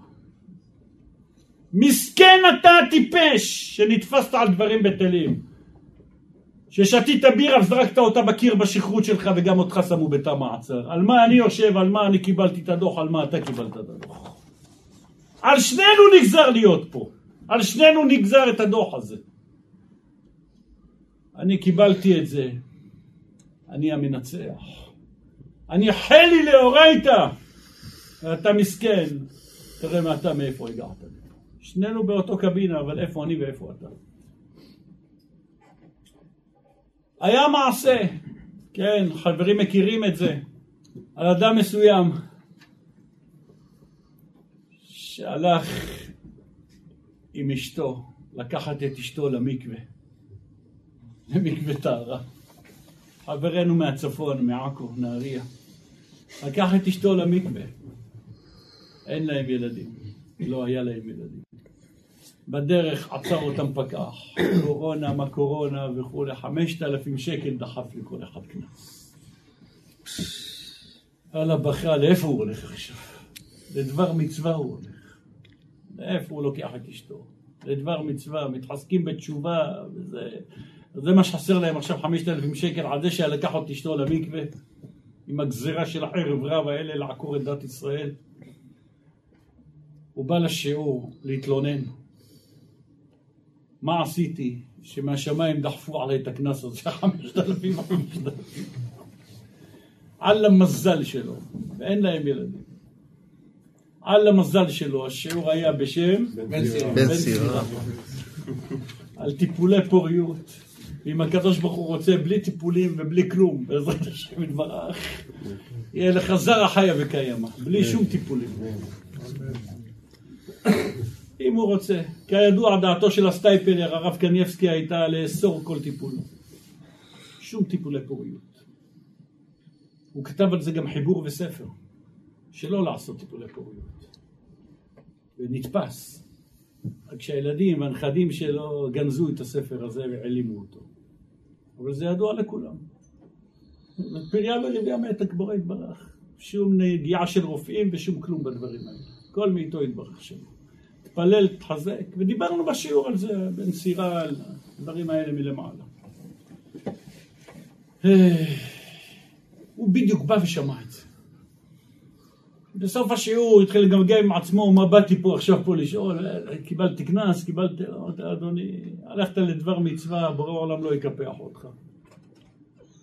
מסכן אתה טיפש שנתפסת על דברים בטלים. ששתית בירה וזרקת אותה בקיר בשכרות שלך וגם אותך שמו בתא מעצר. על מה אני יושב, על מה אני קיבלתי את הדוח, על מה אתה קיבלת את הדוח. על שנינו נגזר להיות פה. על שנינו נגזר את הדוח הזה. אני קיבלתי את זה. אני המנצח. אני חלי לאורייתא, ואתה מסכן, תראה מה אתה מאיפה הגעת. שנינו באותו קבינה, אבל איפה אני ואיפה אתה. היה מעשה, כן, חברים מכירים את זה, על אדם מסוים שהלך עם אשתו, לקחת את אשתו למקווה, למקווה טהרה. חברנו מהצפון, מעכו, נהריה. לקח את אשתו למקווה. אין להם ילדים, לא היה להם ילדים. בדרך עצר אותם פקח, קורונה, מה קורונה וכולי, חמשת אלפים שקל דחף לכל אחד קנס. אללה בכה, לאיפה הוא הולך עכשיו? לדבר מצווה הוא הולך. לאיפה הוא לוקח את אשתו? לדבר מצווה, מתחזקים בתשובה, וזה... זה מה שחסר להם עכשיו חמשת אלפים שקל על זה שלקח את אשתו למקווה עם הגזירה של החרב רב האלה לעקור את דת ישראל. הוא בא לשיעור להתלונן. מה עשיתי שמהשמיים דחפו עליי את הקנס הזה, חמשת אלפים וחמשת אלפים. על המזל שלו, ואין להם ילדים. על המזל שלו, השיעור היה בשם בן סירה. על טיפולי פוריות. אם הקדוש ברוך הוא רוצה בלי טיפולים ובלי כלום, בעזרת השם יתברך, יהיה לך זרע חיה וקיימא, בלי שום טיפולים. אם הוא רוצה. כידוע, דעתו של הסטייפלר, הרב קניבסקי, הייתה לאסור כל טיפול. שום טיפולי פוריות. הוא כתב על זה גם חיבור וספר, שלא לעשות טיפולי פוריות. ונתפס. רק שהילדים והנכדים שלו גנזו את הספר הזה והעלימו אותו. אבל זה ידוע לכולם. פריה לא הביאה מאת הגבורה יתברך. שום נגיעה של רופאים ושום כלום בדברים האלה. כל מאיתו יתברך שלו. תתפלל, תחזק, ודיברנו בשיעור על זה, בנסירה, על הדברים האלה מלמעלה. הוא בדיוק בא ושמע את זה. בסוף השיעור הוא התחיל לגמגם עם עצמו, מה באתי פה עכשיו פה לשאול, קיבלתי קנס, קיבלתי, אמרתי, אדוני, הלכת לדבר מצווה, בורא עולם לא יקפח אותך.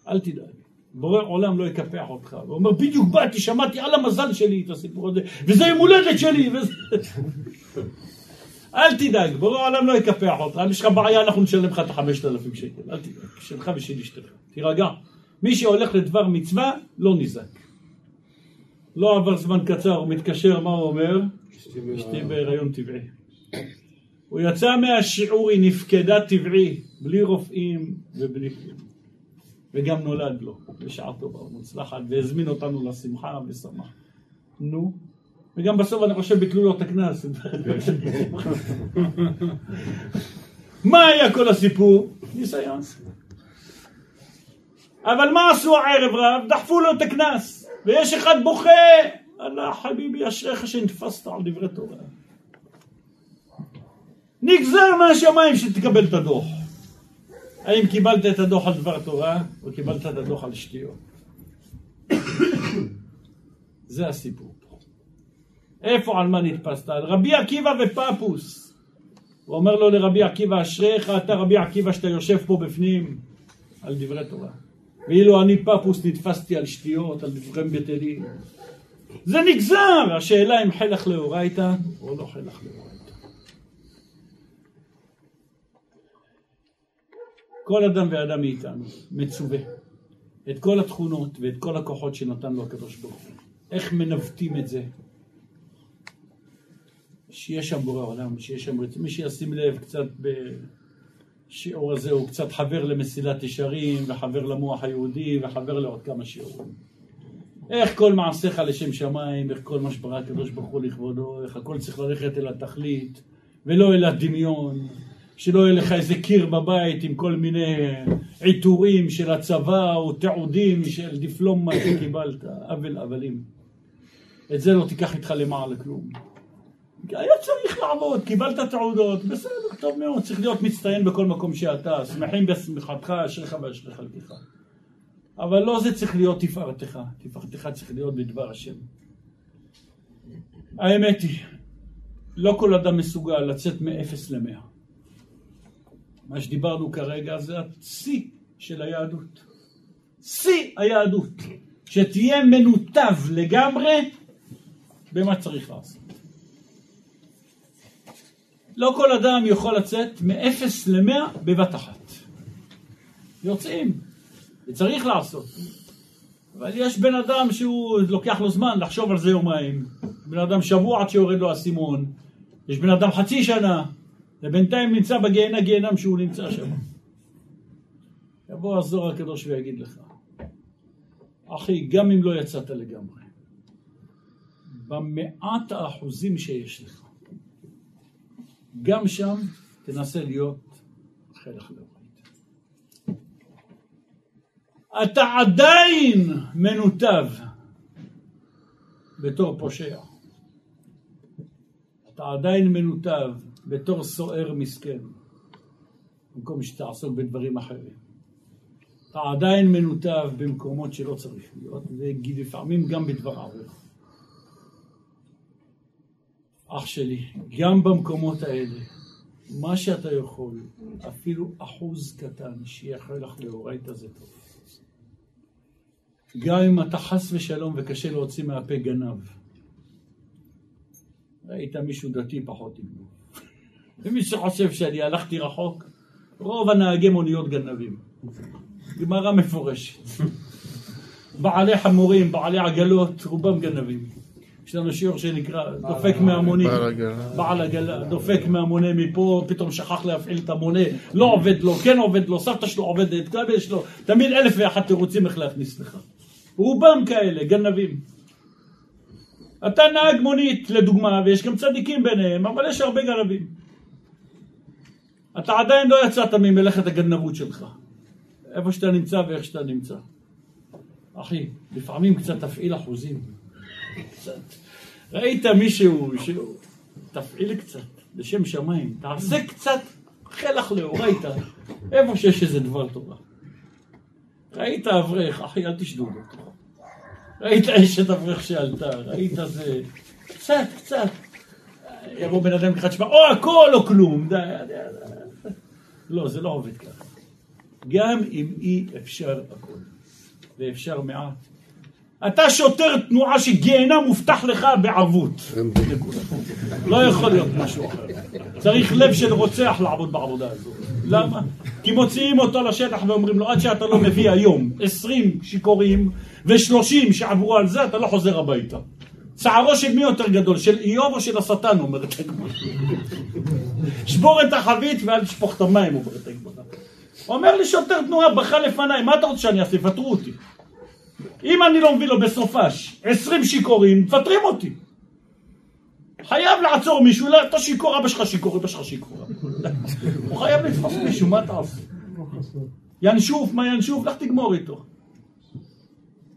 אל תדאג, בורא עולם לא יקפח אותך. הוא אומר, בדיוק באתי, שמעתי על המזל שלי את הסיפור הזה, וזה יום הולדת שלי, וזה... אל תדאג, בורא העולם לא יקפח אותך, אם יש לך בעיה אנחנו נשלם לך את החמשת אלפים שקל, אל תדאג, שלך ושל אשתך, תירגע. מי שהולך לדבר מצווה, לא נזעק. לא עבר זמן קצר, הוא מתקשר, מה הוא אומר? אשתי בהיריון טבעי. הוא יצא מהשיעור, היא נפקדה טבעי, בלי רופאים ובלי. וגם נולד לו, בשעה טובה ומוצלחת, והזמין אותנו לשמחה ושמח. נו, וגם בסוף אני חושב ביטלו לו את הקנס. מה היה כל הסיפור? ניסיון. אבל מה עשו הערב רב? דחפו לו את הקנס. ויש אחד בוכה, אללה חביבי אשריך שנתפסת על דברי תורה. נגזר מהשמיים שתקבל את הדוח. האם קיבלת את הדוח על דבר תורה, או קיבלת את הדוח על שטויות? זה הסיפור פה. איפה על מה נתפסת? על רבי עקיבא ופפוס. הוא אומר לו לרבי עקיבא, אשריך אתה רבי עקיבא שאתה יושב פה בפנים על דברי תורה. ואילו אני פפוס נתפסתי על שטויות, על דברי בטלים. זה נגזר! השאלה אם חלך לאורייתא או לא חלך לאורייתא. כל אדם ואדם מאיתנו מצווה את כל התכונות ואת כל הכוחות שנתן לו הקדוש ברוך הוא. איך מנווטים את זה? שיהיה שם בורא עולם, שיהיה שם רצון. מי שישים לב קצת בשיעור הזה, הוא קצת חבר למסילת ישרים, וחבר למוח היהודי, וחבר לעוד כמה שיעורים. איך כל מעשיך לשם שמיים, איך כל מה שברא הקדוש ברוך הוא לכבודו, איך הכל צריך ללכת אל התכלית, ולא אל הדמיון, שלא יהיה לך איזה קיר בבית עם כל מיני עיטורים של הצבא, או תיעודים של דיפלומה שקיבלת, עוול עוולים. את זה לא תיקח איתך למעלה כלום. היה צריך לעבוד, קיבלת תעודות, בסדר, טוב מאוד, צריך להיות מצטיין בכל מקום שאתה, שמחים בשמחתך, אשריך ואשרי חלקך. אבל לא זה צריך להיות תפארתך, תפארתך צריך להיות בדבר השם. האמת היא, לא כל אדם מסוגל לצאת מ-0 ל-100. מה שדיברנו כרגע זה השיא של היהדות. שיא היהדות. שתהיה מנותב לגמרי במה צריך לעשות. לא כל אדם יכול לצאת מ-0 ל-100 בבת אחת. יוצאים, וצריך לעשות. אבל יש בן אדם שהוא לוקח לו זמן לחשוב על זה יומיים. בן אדם שבוע עד שיורד לו האסימון. יש בן אדם חצי שנה, ובינתיים נמצא בגיהנה גיהנם שהוא נמצא שם. יבוא הזוהר הקדוש ויגיד לך, אחי, גם אם לא יצאת לגמרי, במעט האחוזים שיש לך, גם שם תנסה להיות חלק לאורית. אתה עדיין מנותב בתור פושע. אתה עדיין מנותב בתור סוער מסכן, במקום שתעסוק בדברים אחרים. אתה עדיין מנותב במקומות שלא צריך להיות, ולפעמים גם בדבר עבירה. אח שלי, גם במקומות האלה, מה שאתה יכול, אפילו אחוז קטן שיכול לך לאורייתא זה טוב. גם אם אתה חס ושלום וקשה להוציא מהפה גנב. ראית מישהו דתי פחות יגנוב. ומי שחושב שאני הלכתי רחוק, רוב הנהגי מוניות גנבים. גמרא מפורשת. בעלי חמורים, בעלי עגלות, רובם גנבים. יש לנו שיעור שנקרא דופק מהמונים. בעל עגלה, דופק מהמונה מפה, פתאום שכח להפעיל את המונה, לא עובד לו, כן עובד לו, סבתא שלו עובדת, גם יש לו, תמיד אלף ואחת תירוצים איך להכניס לך. רובם כאלה, גנבים. אתה נהג מונית, לדוגמה, ויש גם צדיקים ביניהם, אבל יש הרבה גנבים. אתה עדיין לא יצאת ממלאכת הגנבות שלך. איפה שאתה נמצא ואיך שאתה נמצא. אחי, לפעמים קצת תפעיל אחוזים. ראית מישהו שהוא... תפעיל קצת, לשם שמיים. תעשה קצת חלח לאורייתא, איפה שיש איזה דבר תורה. ראית אברך, אחי, אל תשדוד אותו. ראית אשת אברך שעלתה, ראית זה... קצת, קצת. יבוא בן אדם אחד שבא, או הכל או כלום. די, די, די. לא, זה לא עובד ככה. גם אם אי אפשר הכל, ואפשר מעט. אתה שוטר תנועה שגיהנם מובטח לך בערבות. לא יכול להיות משהו אחר. צריך לב של רוצח לעבוד בעבודה הזאת. למה? כי מוציאים אותו לשטח ואומרים לו, עד שאתה לא מביא היום 20 שיכורים ו-30 שעברו על זה, אתה לא חוזר הביתה. צערו של מי יותר גדול, של איוב או של השטן, אומרת הגמרא. שבור את החבית ואל תשפוך את המים, אומרת הגמרא. אומר לי שוטר תנועה, בכה לפניי, מה אתה רוצה שאני אעשה? יפטרו אותי. אם אני לא מביא לו בסופש 20 שיכורים, מפטרים אותי. חייב לעצור מישהו, לא, אתה שיכור, אבא שלך שיכור, אבא שלך שיכור. הוא חייב לתפוס מישהו, מה אתה עושה? ינשוף, מה ינשוף? לך תגמור איתו.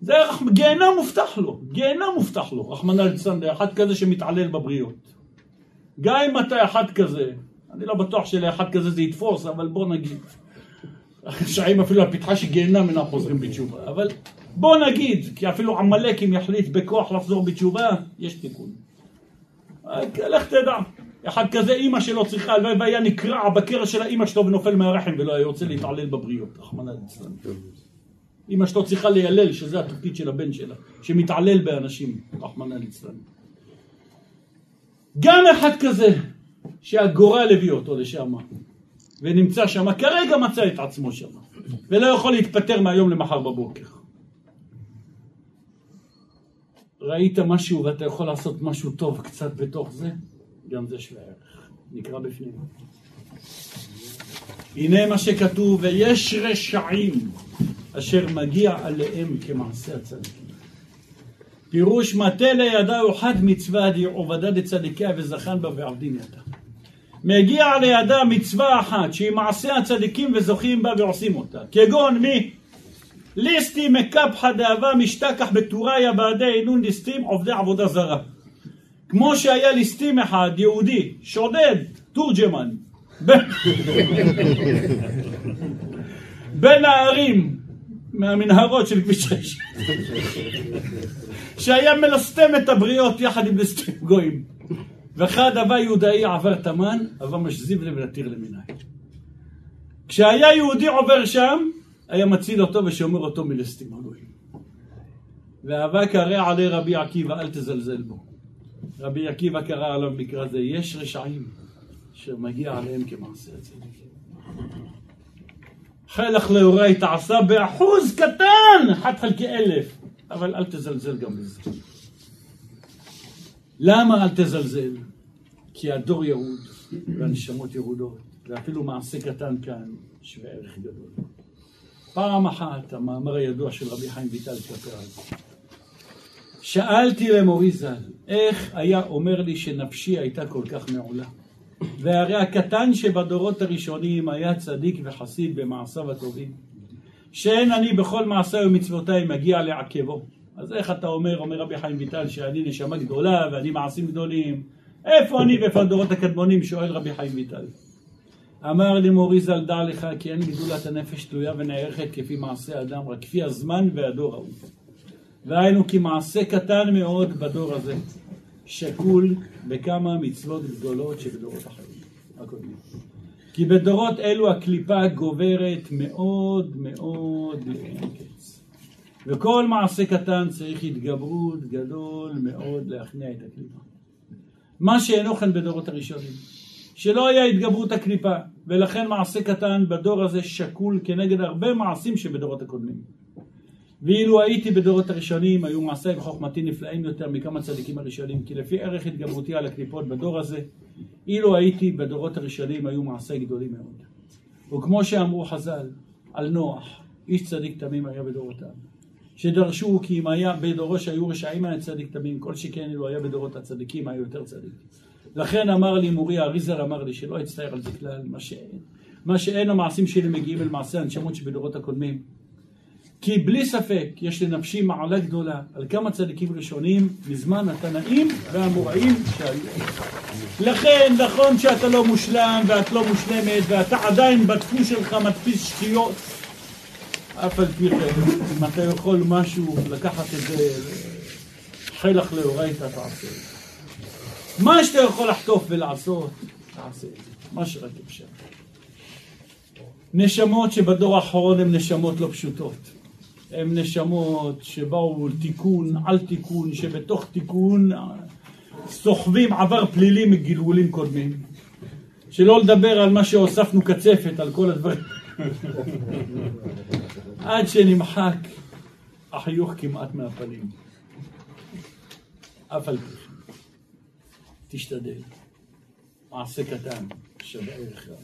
זה רח- גיהנם מובטח לו, גיהנם מובטח לו, רחמנא ליצלן, אחד כזה שמתעלל בבריות. גם אם אתה אחד כזה, אני לא בטוח שלאחד כזה זה יתפוס, אבל בוא נגיד. רשעים אפילו על פתחה של גיהנם אינם חוזרים בתשובה, אבל בוא נגיד, כי אפילו עמלק אם יחליט בכוח לחזור בתשובה, יש תיקון. רק לך תדע, אחד כזה אימא שלו צריכה, הלוואי והיה נקרע בקרע של האימא שלו ונופל מהרחם ולא היה רוצה להתעלל בבריות, רחמנא ליצלן. אימא שלו צריכה לילל, שזה התפקיד של הבן שלה, שמתעלל באנשים, רחמנא ליצלן. גם אחד כזה, שהגורל הביא אותו לשם, ונמצא שם, כרגע מצא את עצמו שם, ולא יכול להתפטר מהיום למחר בבוקר. ראית משהו ואתה יכול לעשות משהו טוב קצת בתוך זה, גם זה שווה ערך. נקרא בפנים. הנה מה שכתוב, ויש רשעים אשר מגיע עליהם כמעשה הצדיקים. פירוש מטה לידהו חד מצווה עובדה דצדיקיה וזכן בה ועבדין ידה. מגיע לידה מצווה אחת שהיא מעשה הצדיקים וזוכים בה ועושים אותה. כגון מי? ליסטי מקפחא דאבה משתכח בטוריה בעדי עינון ליסטים עובדי עבודה זרה. כמו שהיה ליסטים אחד, יהודי, שודד, תורג'מן, בין- הערים, מהמנהרות של כביש 6, שהיה מלסטם את הבריות יחד עם ליסטים גויים. ואחד הווה יהודאי עבר תמן, הווה משזיב לב להתיר למיני. כשהיה יהודי עובר שם, היה מציל אותו ושומר אותו מלסטים הגויים. והווה קרא עלי רבי עקיבא, אל תזלזל בו. רבי עקיבא קרא עליו מקרא זה, יש רשעים אשר מגיע עליהם כמעשה הצדיקים. חלך לאורייתא עשה באחוז קטן, אחד חלקי אלף, אבל אל תזלזל גם בזה. למה אל תזלזל? כי הדור ירוד והנשמות ירודות, ואפילו מעשה קטן כאן שווה ערך גדול. פעם אחת, המאמר הידוע של רבי חיים ויטל כלפי אז. שאלתי למורי ז"ל, איך היה אומר לי שנפשי הייתה כל כך מעולה? והרי הקטן שבדורות הראשונים היה צדיק וחסיד במעשיו הטובים. שאין אני בכל מעשיי ומצוותיי מגיע לעכבו. אז איך אתה אומר, אומר רבי חיים ויטל, שאני נשמה גדולה ואני מעשים גדולים? איפה אני ואיפה הדורות הקדמונים? שואל רבי חיים ויטל. אמר לי מורי ז"ל, דע לך כי אין גדולת הנפש תלויה ונערכת כפי מעשה אדם, רק כפי הזמן והדור ההוא. והיינו כי מעשה קטן מאוד בדור הזה, שקול בכמה מצוות גדולות שבדורות החיים הקודמים. כי בדורות אלו הקליפה גוברת מאוד מאוד לאין קץ. וכל מעשה קטן צריך התגברות גדול מאוד להכניע את הקליפה. מה שאינו כן בדורות הראשונים. שלא היה התגברות הקליפה, ולכן מעשה קטן בדור הזה שקול כנגד הרבה מעשים שבדורות הקודמים. ואילו הייתי בדורות הראשונים, היו מעשיי וחוכמתי נפלאים יותר מכמה צדיקים הראשונים, כי לפי ערך התגברותי על הקליפות בדור הזה, אילו הייתי בדורות הראשונים, היו מעשיי גדולים מאוד. וכמו שאמרו חז"ל על נוח, איש צדיק תמים היה בדורותיו, שדרשו כי אם היה בדורו שהיו רשעים היה צדיק תמים, כל שכן אילו היה בדורות הצדיקים היה יותר צדיק. לכן אמר לי מורי אריזל אמר לי שלא אצטער על זה כלל, מה שאין, מה שאין המעשים שלי מגיעים אל מעשי הנשמות שבדורות הקודמים. כי בלי ספק יש לנפשי מעלה גדולה על כמה צדיקים ראשונים מזמן התנאים והאמוראים שהיו. לכן נכון שאתה לא מושלם ואת לא מושלמת ואתה עדיין בדפוס שלך מדפיס שטויות אף על פי כן, אם אתה יכול משהו לקחת את זה חלך לאורייתא תעשה. מה שאתה יכול לחטוף ולעשות, תעשה את זה, מה שרק אפשר. נשמות שבדור האחרון הן נשמות לא פשוטות. הן נשמות שבאו תיקון על תיקון, שבתוך תיקון סוחבים עבר פלילי מגלגולים קודמים. שלא לדבר על מה שהוספנו קצפת, על כל הדברים. עד שנמחק החיוך כמעט מהפנים. אף על פי תשתדל. מעשה קטן, שווה ערך רב.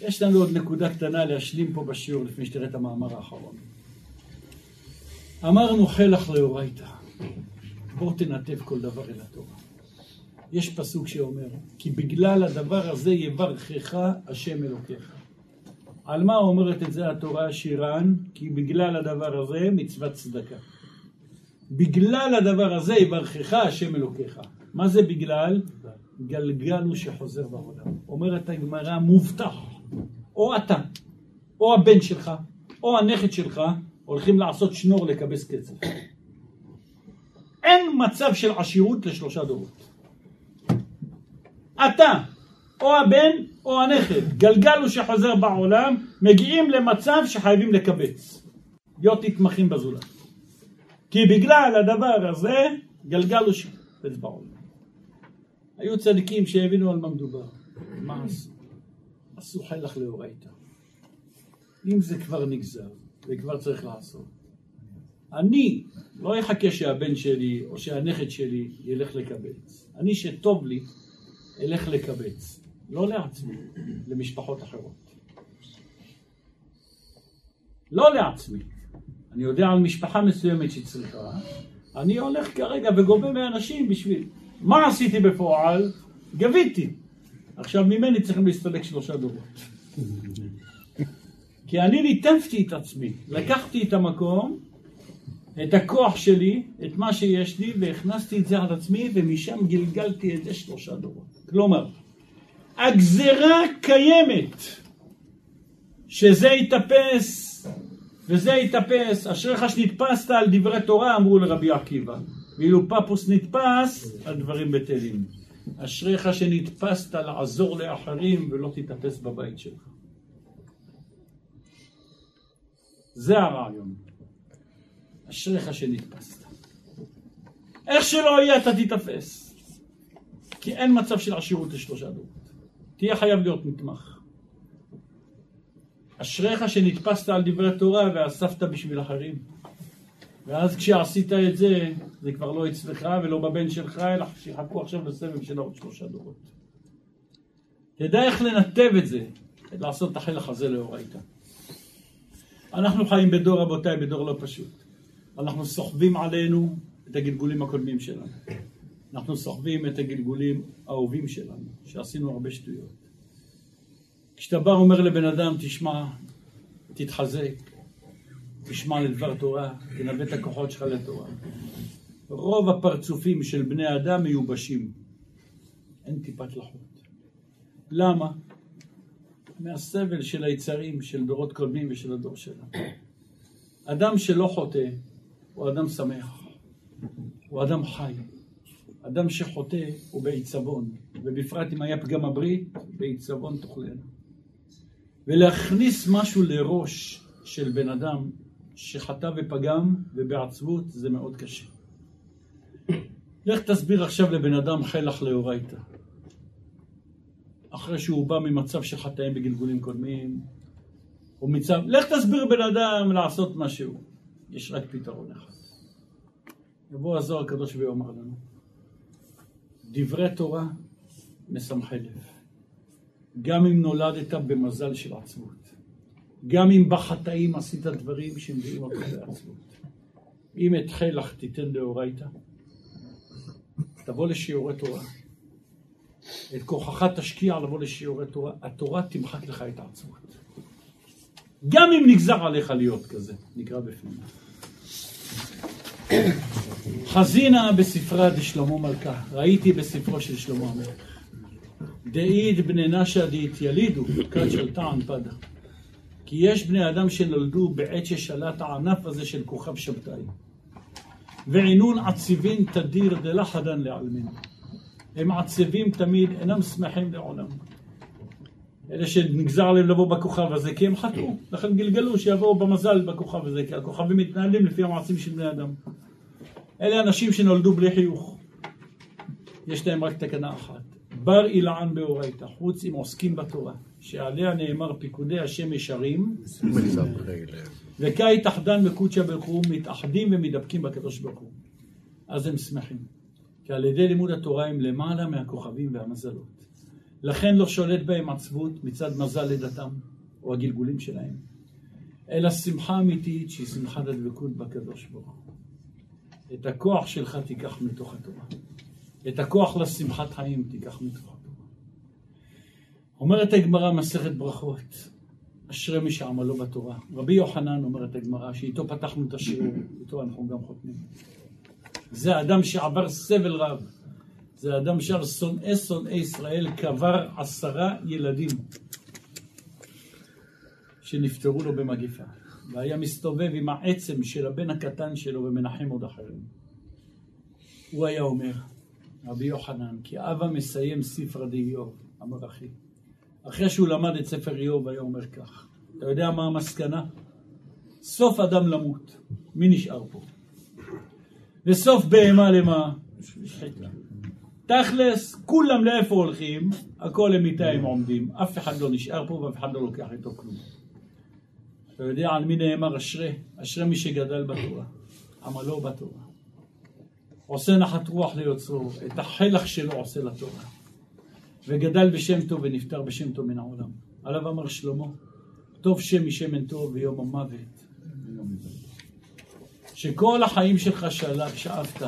יש לנו עוד נקודה קטנה להשלים פה בשיעור לפני שתראה את המאמר האחרון. אמרנו חלח לאורייתא, בוא תנתב כל דבר אל התורה. יש פסוק שאומר, כי בגלל הדבר הזה יברכך השם אלוקיך. על מה אומרת את זה התורה שירן? כי בגלל הדבר הזה מצוות צדקה. בגלל הדבר הזה יברכך השם אלוקיך. מה זה בגלל? גלגל הוא שחוזר בעולם. אומרת הגמרא, מובטח. או אתה, או הבן שלך, או הנכד שלך, הולכים לעשות שנור לכבס קצב. אין מצב של עשירות לשלושה דורות. אתה, או הבן, או הנכד, גלגל הוא שחוזר בעולם, מגיעים למצב שחייבים לקבץ. להיות נתמכים בזולת. כי בגלל הדבר הזה, גלגל הוא שחוזר בעולם. היו צדיקים שהבינו על מה מדובר. מה עשו? עשו חלך לאורייתא. אם זה כבר נגזר, זה כבר צריך לעשות. אני לא אחכה שהבן שלי או שהנכד שלי ילך לקבץ. אני שטוב לי, אלך לקבץ. לא לעצמי, למשפחות אחרות. לא לעצמי. אני יודע על משפחה מסוימת שצריכה, אני הולך כרגע וגובה מאנשים בשביל... מה עשיתי בפועל? גביתי. עכשיו ממני צריכים להסתלק שלושה דורות. כי אני ליטפתי את עצמי, לקחתי את המקום, את הכוח שלי, את מה שיש לי, והכנסתי את זה על עצמי, ומשם גלגלתי את זה שלושה דורות. כלומר, הגזרה קיימת, שזה יתאפס וזה יתאפס, אשריך שנתפסת על דברי תורה, אמרו לרבי עקיבא. ואילו פפוס נתפס, הדברים בטלים. אשריך שנתפסת לעזור לאחרים ולא תתאפס בבית שלך. זה הרעיון. אשריך שנתפסת. איך שלא יהיה אתה תתאפס. כי אין מצב של עשירות לשלושה דורות. תהיה חייב להיות נתמך. אשריך שנתפסת על דברי תורה ואספת בשביל אחרים. ואז כשעשית את זה, זה כבר לא אצלך ולא בבן שלך, אלא שיחכו עכשיו לסבב של עוד שלושה דורות. תדע איך לנתב את זה, לעשות את החלק הזה לאורייתא. אנחנו חיים בדור, רבותיי, בדור לא פשוט. אנחנו סוחבים עלינו את הגלגולים הקודמים שלנו. אנחנו סוחבים את הגלגולים האהובים שלנו, שעשינו הרבה שטויות. כשאתה בא אומר לבן אדם, תשמע, תתחזק, תשמע לדבר תורה, תנווט את הכוחות שלך לתורה. רוב הפרצופים של בני אדם מיובשים. אין טיפת לחות. למה? מהסבל של היצרים של דורות קודמים ושל הדור שלנו. אדם שלא חוטא הוא אדם שמח, הוא אדם חי. אדם שחוטא הוא בעיצבון, ובפרט אם היה פגם הברית, בעיצבון תאכלנו. ולהכניס משהו לראש של בן אדם שחטא ופגם ובעצבות זה מאוד קשה. לך תסביר עכשיו לבן אדם חלח לאורייתא. אחרי שהוא בא ממצב של חטאים בגלגולים קודמים, או מצב... לך תסביר בן אדם לעשות משהו. יש רק פתרון אחד. יבוא הזוהר הקדוש ויאמר לנו, דברי תורה משמחי לב. גם אם נולדת במזל של עצבות, גם אם בחטאים עשית דברים שמביאים אותך לעצבות. אם אתחה לך תיתן דאורייתא, תבוא לשיעורי תורה. את כוחך תשקיע לבוא לשיעורי תורה, התורה תמחק לך את העצמות. גם אם נגזר עליך להיות כזה, נקרא בפנים. חזינה בספרה דשלמה מלכה, ראיתי בספרו של שלמה המלך. דאית בני נשה דאית ילידו, כת של טען פדה. כי יש בני אדם שנולדו בעת ששלט הענף הזה של כוכב שבתאי. ועינון עציבין תדיר דלחדן לעלמין. הם עצבים תמיד, אינם שמחים לעולם. אלה שנגזר עליהם לבוא בכוכב הזה, כי הם חטאו, לכן גלגלו שיבואו במזל בכוכב הזה, כי הכוכבים מתנהלים לפי המעשים של בני אדם. אלה אנשים שנולדו בלי חיוך. יש להם רק תקנה אחת. בר אילען באורייתא, חוץ אם עוסקים בתורה, שעליה נאמר פיקודי השם ישרים, וקאי תחדן מקודשא ברוך הוא, מתאחדים ומתדבקים בקדוש ברוך הוא. אז הם שמחים. כי על ידי לימוד התורה הם למעלה מהכוכבים והמזלות. לכן לא שולט בהם עצבות מצד מזל לידתם, או הגלגולים שלהם, אלא שמחה אמיתית שהיא שמחת הדבקות בקדוש ברוך הוא. את הכוח שלך תיקח מתוך התורה. את הכוח לשמחת חיים תיקח מתוך. אומרת הגמרא מסכת ברכות, אשרי מי שעמלו בתורה. רבי יוחנן אומרת הגמרא, שאיתו פתחנו את השיעור, איתו אנחנו גם חותמים. זה אדם שעבר סבל רב. זה אדם שעל שונאי שונאי ישראל קבר עשרה ילדים שנפטרו לו במגיפה. והיה מסתובב עם העצם של הבן הקטן שלו ומנחם עוד אחרים. הוא היה אומר, רבי יוחנן, כי אבא מסיים ספרא דיוב, אמר אחי. אחרי שהוא למד את ספר איוב היה אומר כך, אתה יודע מה המסקנה? סוף אדם למות, מי נשאר פה? וסוף בהמה למה? תכלס, כולם לאיפה הולכים? הכל למיטה הם עומדים. אף אחד לא נשאר פה ואף אחד לא לוקח איתו כלום. אתה יודע על מי נאמר אשרי? אשרי מי שגדל בתורה, עמלו בתורה. עושה נחת רוח ליוצרו, את החלח שלו עושה לתורה. וגדל בשם טוב ונפטר בשם טוב מן העולם. עליו אמר שלמה, טוב שם משמן טוב ויום המוות. שכל החיים שלך שאלה, שאבת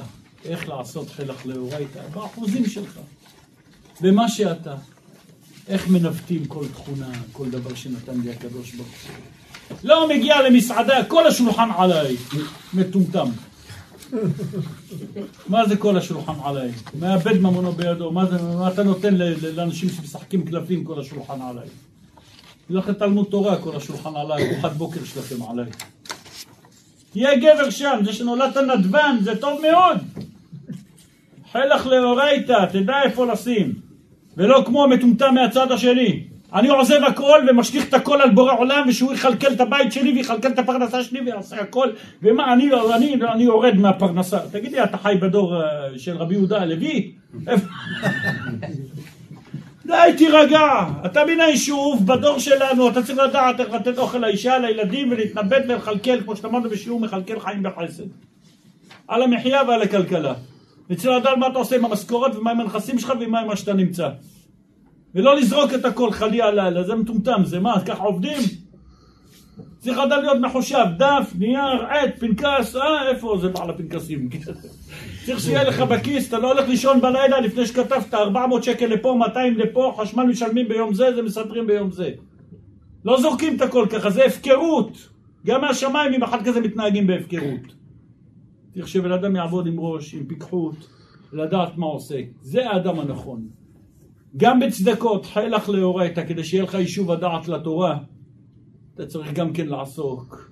איך לעשות חלח לאורייתא, באחוזים שלך, במה שאתה, איך מנווטים כל תכונה, כל דבר שנתן לי הקדוש ברוך הוא. לא מגיע למסעדה, כל השולחן עליי, מטומטם. מה זה כל השולחן עליי? מאבד ממונו בידו, מה, זה, מה אתה נותן לאנשים שמשחקים קלפים כל השולחן עליי? לכם תלמוד תורה כל השולחן עליי, ארוחת בוקר שלכם עליי. תהיה גבר שם, זה שנולדת נדבן, זה טוב מאוד. חלך לאורייתא, תדע איפה לשים. ולא כמו המטומטם מהצד השני. אני עוזב הכל ומשליך את הכל על בורא עולם ושהוא יכלכל את הבית שלי ויכלכל את הפרנסה שלי ויעשה הכל. ומה אני, אני, אני יורד מהפרנסה. תגיד לי אתה חי בדור אה, של רבי יהודה הלוי? די תירגע. אתה מן היישוב בדור שלנו אתה צריך לדעת איך לתת אוכל לאישה לילדים ולהתנבט ולכלכל כמו שאמרנו בשיעור מכלכל חיים בחסד. על המחיה ועל הכלכלה. וצריך לדעת מה אתה עושה עם המשכורת ומה עם הנכסים שלך ומה עם מה שאתה נמצא ולא לזרוק את הכל חלי הלילה, זה מטומטם, זה מה, ככה עובדים? צריך לדעת להיות מחושב, דף, נייר, עט, פנקס, אה, איפה זה בעל הפנקסים? צריך שיהיה לך בכיס, אתה לא הולך לישון בלילה לפני שכתבת 400 שקל לפה, 200 לפה, חשמל משלמים ביום זה, זה מסדרים ביום זה. לא זורקים את הכל ככה, זה הפקרות. גם מהשמיים אם אחד כזה מתנהגים בהפקרות. צריך שבן אדם יעבוד עם ראש, עם פיקחות, לדעת מה עושה. זה האדם הנכון. גם בצדקות, חילך לאורייתא, כדי שיהיה לך יישוב הדעת לתורה, אתה צריך גם כן לעסוק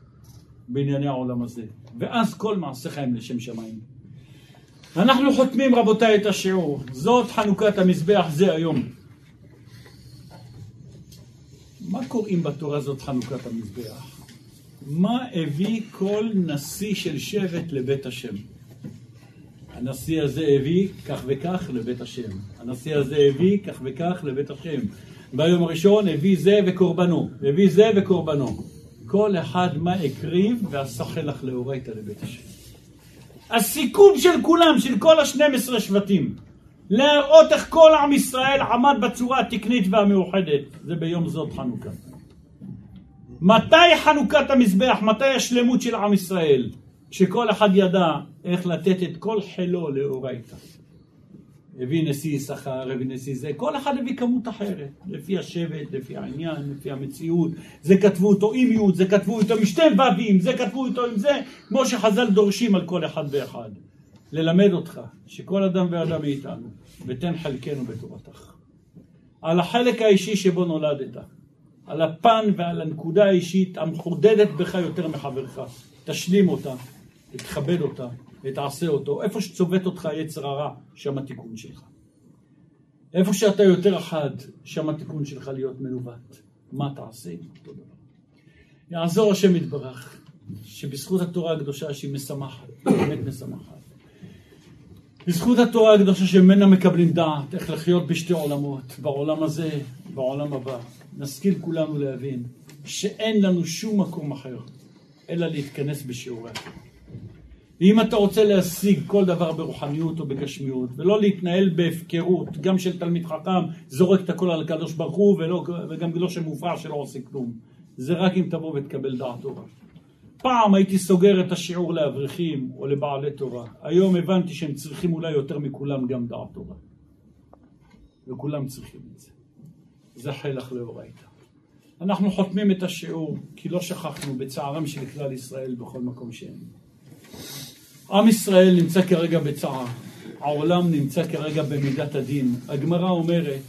בענייני העולם הזה. ואז כל מעשיך הם לשם שמיים. אנחנו חותמים רבותיי את השיעור, זאת חנוכת המזבח זה היום. מה קוראים בתורה זאת חנוכת המזבח? מה הביא כל נשיא של שבט לבית השם? הנשיא הזה הביא כך וכך לבית השם. הנשיא הזה הביא כך וכך לבית השם. ביום הראשון הביא זה וקורבנו, הביא זה וקורבנו. כל אחד מה הקריב ועשה חלך לאורייתא לבית השם. הסיכום של כולם, של כל השנים עשרה שבטים, להראות איך כל עם ישראל עמד בצורה התקנית והמאוחדת, זה ביום זאת חנוכה. מתי חנוכת המזבח? מתי השלמות של עם ישראל? כשכל אחד ידע איך לתת את כל חילו לאורייתא. הביא נשיא יששכר, הביא נשיא זה, כל אחד הביא כמות אחרת, לפי השבט, לפי העניין, לפי המציאות, זה כתבו אותו עם י', זה כתבו אותו עם שתי ו"ים, זה כתבו אותו עם זה, כמו שחז"ל דורשים על כל אחד ואחד. ללמד אותך שכל אדם ואדם מאיתנו, ותן חלקנו בתורתך. על החלק האישי שבו נולדת, על הפן ועל הנקודה האישית המחודדת בך יותר מחברך, תשלים אותה, תכבד אותה, ותעשה אותו. איפה שצובט אותך יצר הרע, שם התיקון שלך. איפה שאתה יותר אחד, שם התיקון שלך להיות מנווט. מה תעשה? אותו דבר. יעזור השם יתברך, שבזכות התורה הקדושה שהיא משמחת, באמת משמחת. בזכות התורה הקדושה שממנה מקבלים דעת איך לחיות בשתי עולמות, בעולם הזה, בעולם הבא, נשכיל כולנו להבין שאין לנו שום מקום אחר אלא להתכנס בשיעורי התורה. ואם אתה רוצה להשיג כל דבר ברוחניות או בגשמיות, ולא להתנהל בהפקרות, גם של תלמיד חכם, זורק את הכל על הקדוש ברוך הוא, ולא, וגם לא שמופרע שלא עושה כלום. זה רק אם תבוא ותקבל דעת תורה. פעם הייתי סוגר את השיעור לאברכים או לבעלי תורה. היום הבנתי שהם צריכים אולי יותר מכולם גם דעת תורה. וכולם צריכים את זה. זה חלח לאורייתא. אנחנו חותמים את השיעור כי לא שכחנו בצערם של כלל ישראל בכל מקום שהם. עם ישראל נמצא כרגע בצער, העולם נמצא כרגע במידת הדין. הגמרא אומרת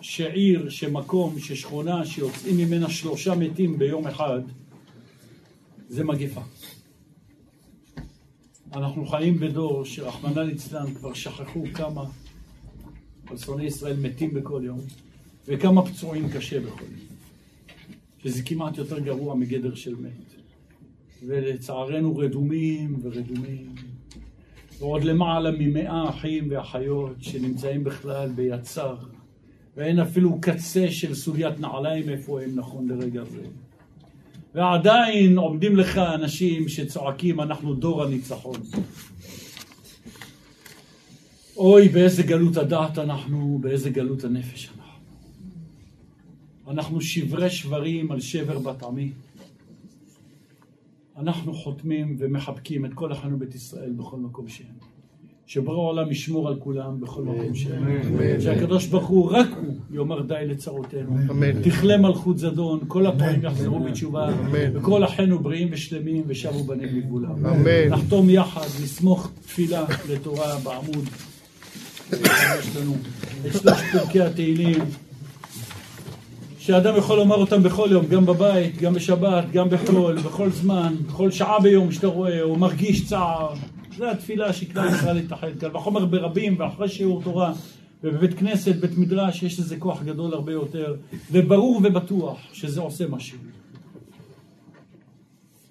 שעיר, שמקום, ששכונה, שיוצאים ממנה שלושה מתים ביום אחד, זה מגפה. אנחנו חיים בדור שרחמנא ליצלן כבר שכחו כמה פלסוני ישראל מתים בכל יום וכמה פצועים קשה בכל יום. שזה כמעט יותר גרוע מגדר של מת. ולצערנו רדומים ורדומים. ועוד למעלה ממאה אחים ואחיות שנמצאים בכלל ביצר, ואין אפילו קצה של סוגיית נעליים איפה הם נכון לרגע זה. ועדיין עומדים לך אנשים שצועקים אנחנו דור הניצחון. אוי, באיזה גלות הדעת אנחנו, באיזה גלות הנפש אנחנו. אנחנו שברי שברים על שבר בת עמי. אנחנו חותמים ומחבקים את כל אחינו בית ישראל בכל מקום שהם. שבורא העולם ישמור על כולם בכל מקום שהם. שהקדוש ברוך הוא, רק הוא, יאמר די לצרותינו. תכלה מלכות זדון, כל הפועלים יחזרו בתשובה, וכל אחינו בריאים ושלמים ושבו בנים לגבולם. נחתום יחד, נסמוך תפילה לתורה בעמוד. יש לנו את שלושת פרקי התהילים. שאדם יכול לומר אותם בכל יום, גם בבית, גם בשבת, גם בחול, בכל זמן, בכל שעה ביום שאתה רואה, או מרגיש צער. זו התפילה שכלל ישראל להתאחד כאן. וחומר ברבים, ואחרי שיעור תורה, ובבית כנסת, בית מדרש, יש לזה כוח גדול הרבה יותר, וברור ובטוח שזה עושה משהו.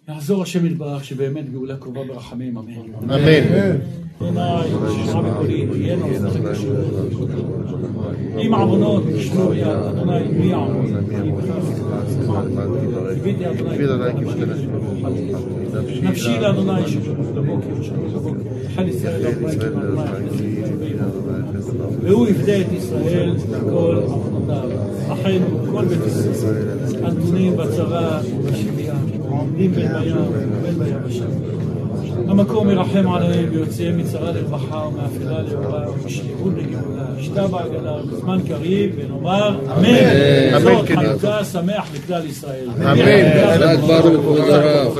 יעזור השם יתברך שבאמת גאולה קרובה ברחמים, אמן. אמן. עם עוונות, יד, אדוני, נפשי לאדוני לבוקר, לבוקר. ישראל והוא יפדה את ישראל מכל עוונותיו. אחינו, כל בית ישראל, הנתונים בצבא ובשבייה, עומדים בין בים ובין ביבשה. המקום ירחם עליהם ויוציאם מצרה לרווחה ומאפלה לאורה ומשליחות לגאולה. ישתה בעגלה בזמן קריב ונאמר אמן. זאת חנוכה שמח לכלל ישראל. אמן. חג ברוך, הרב.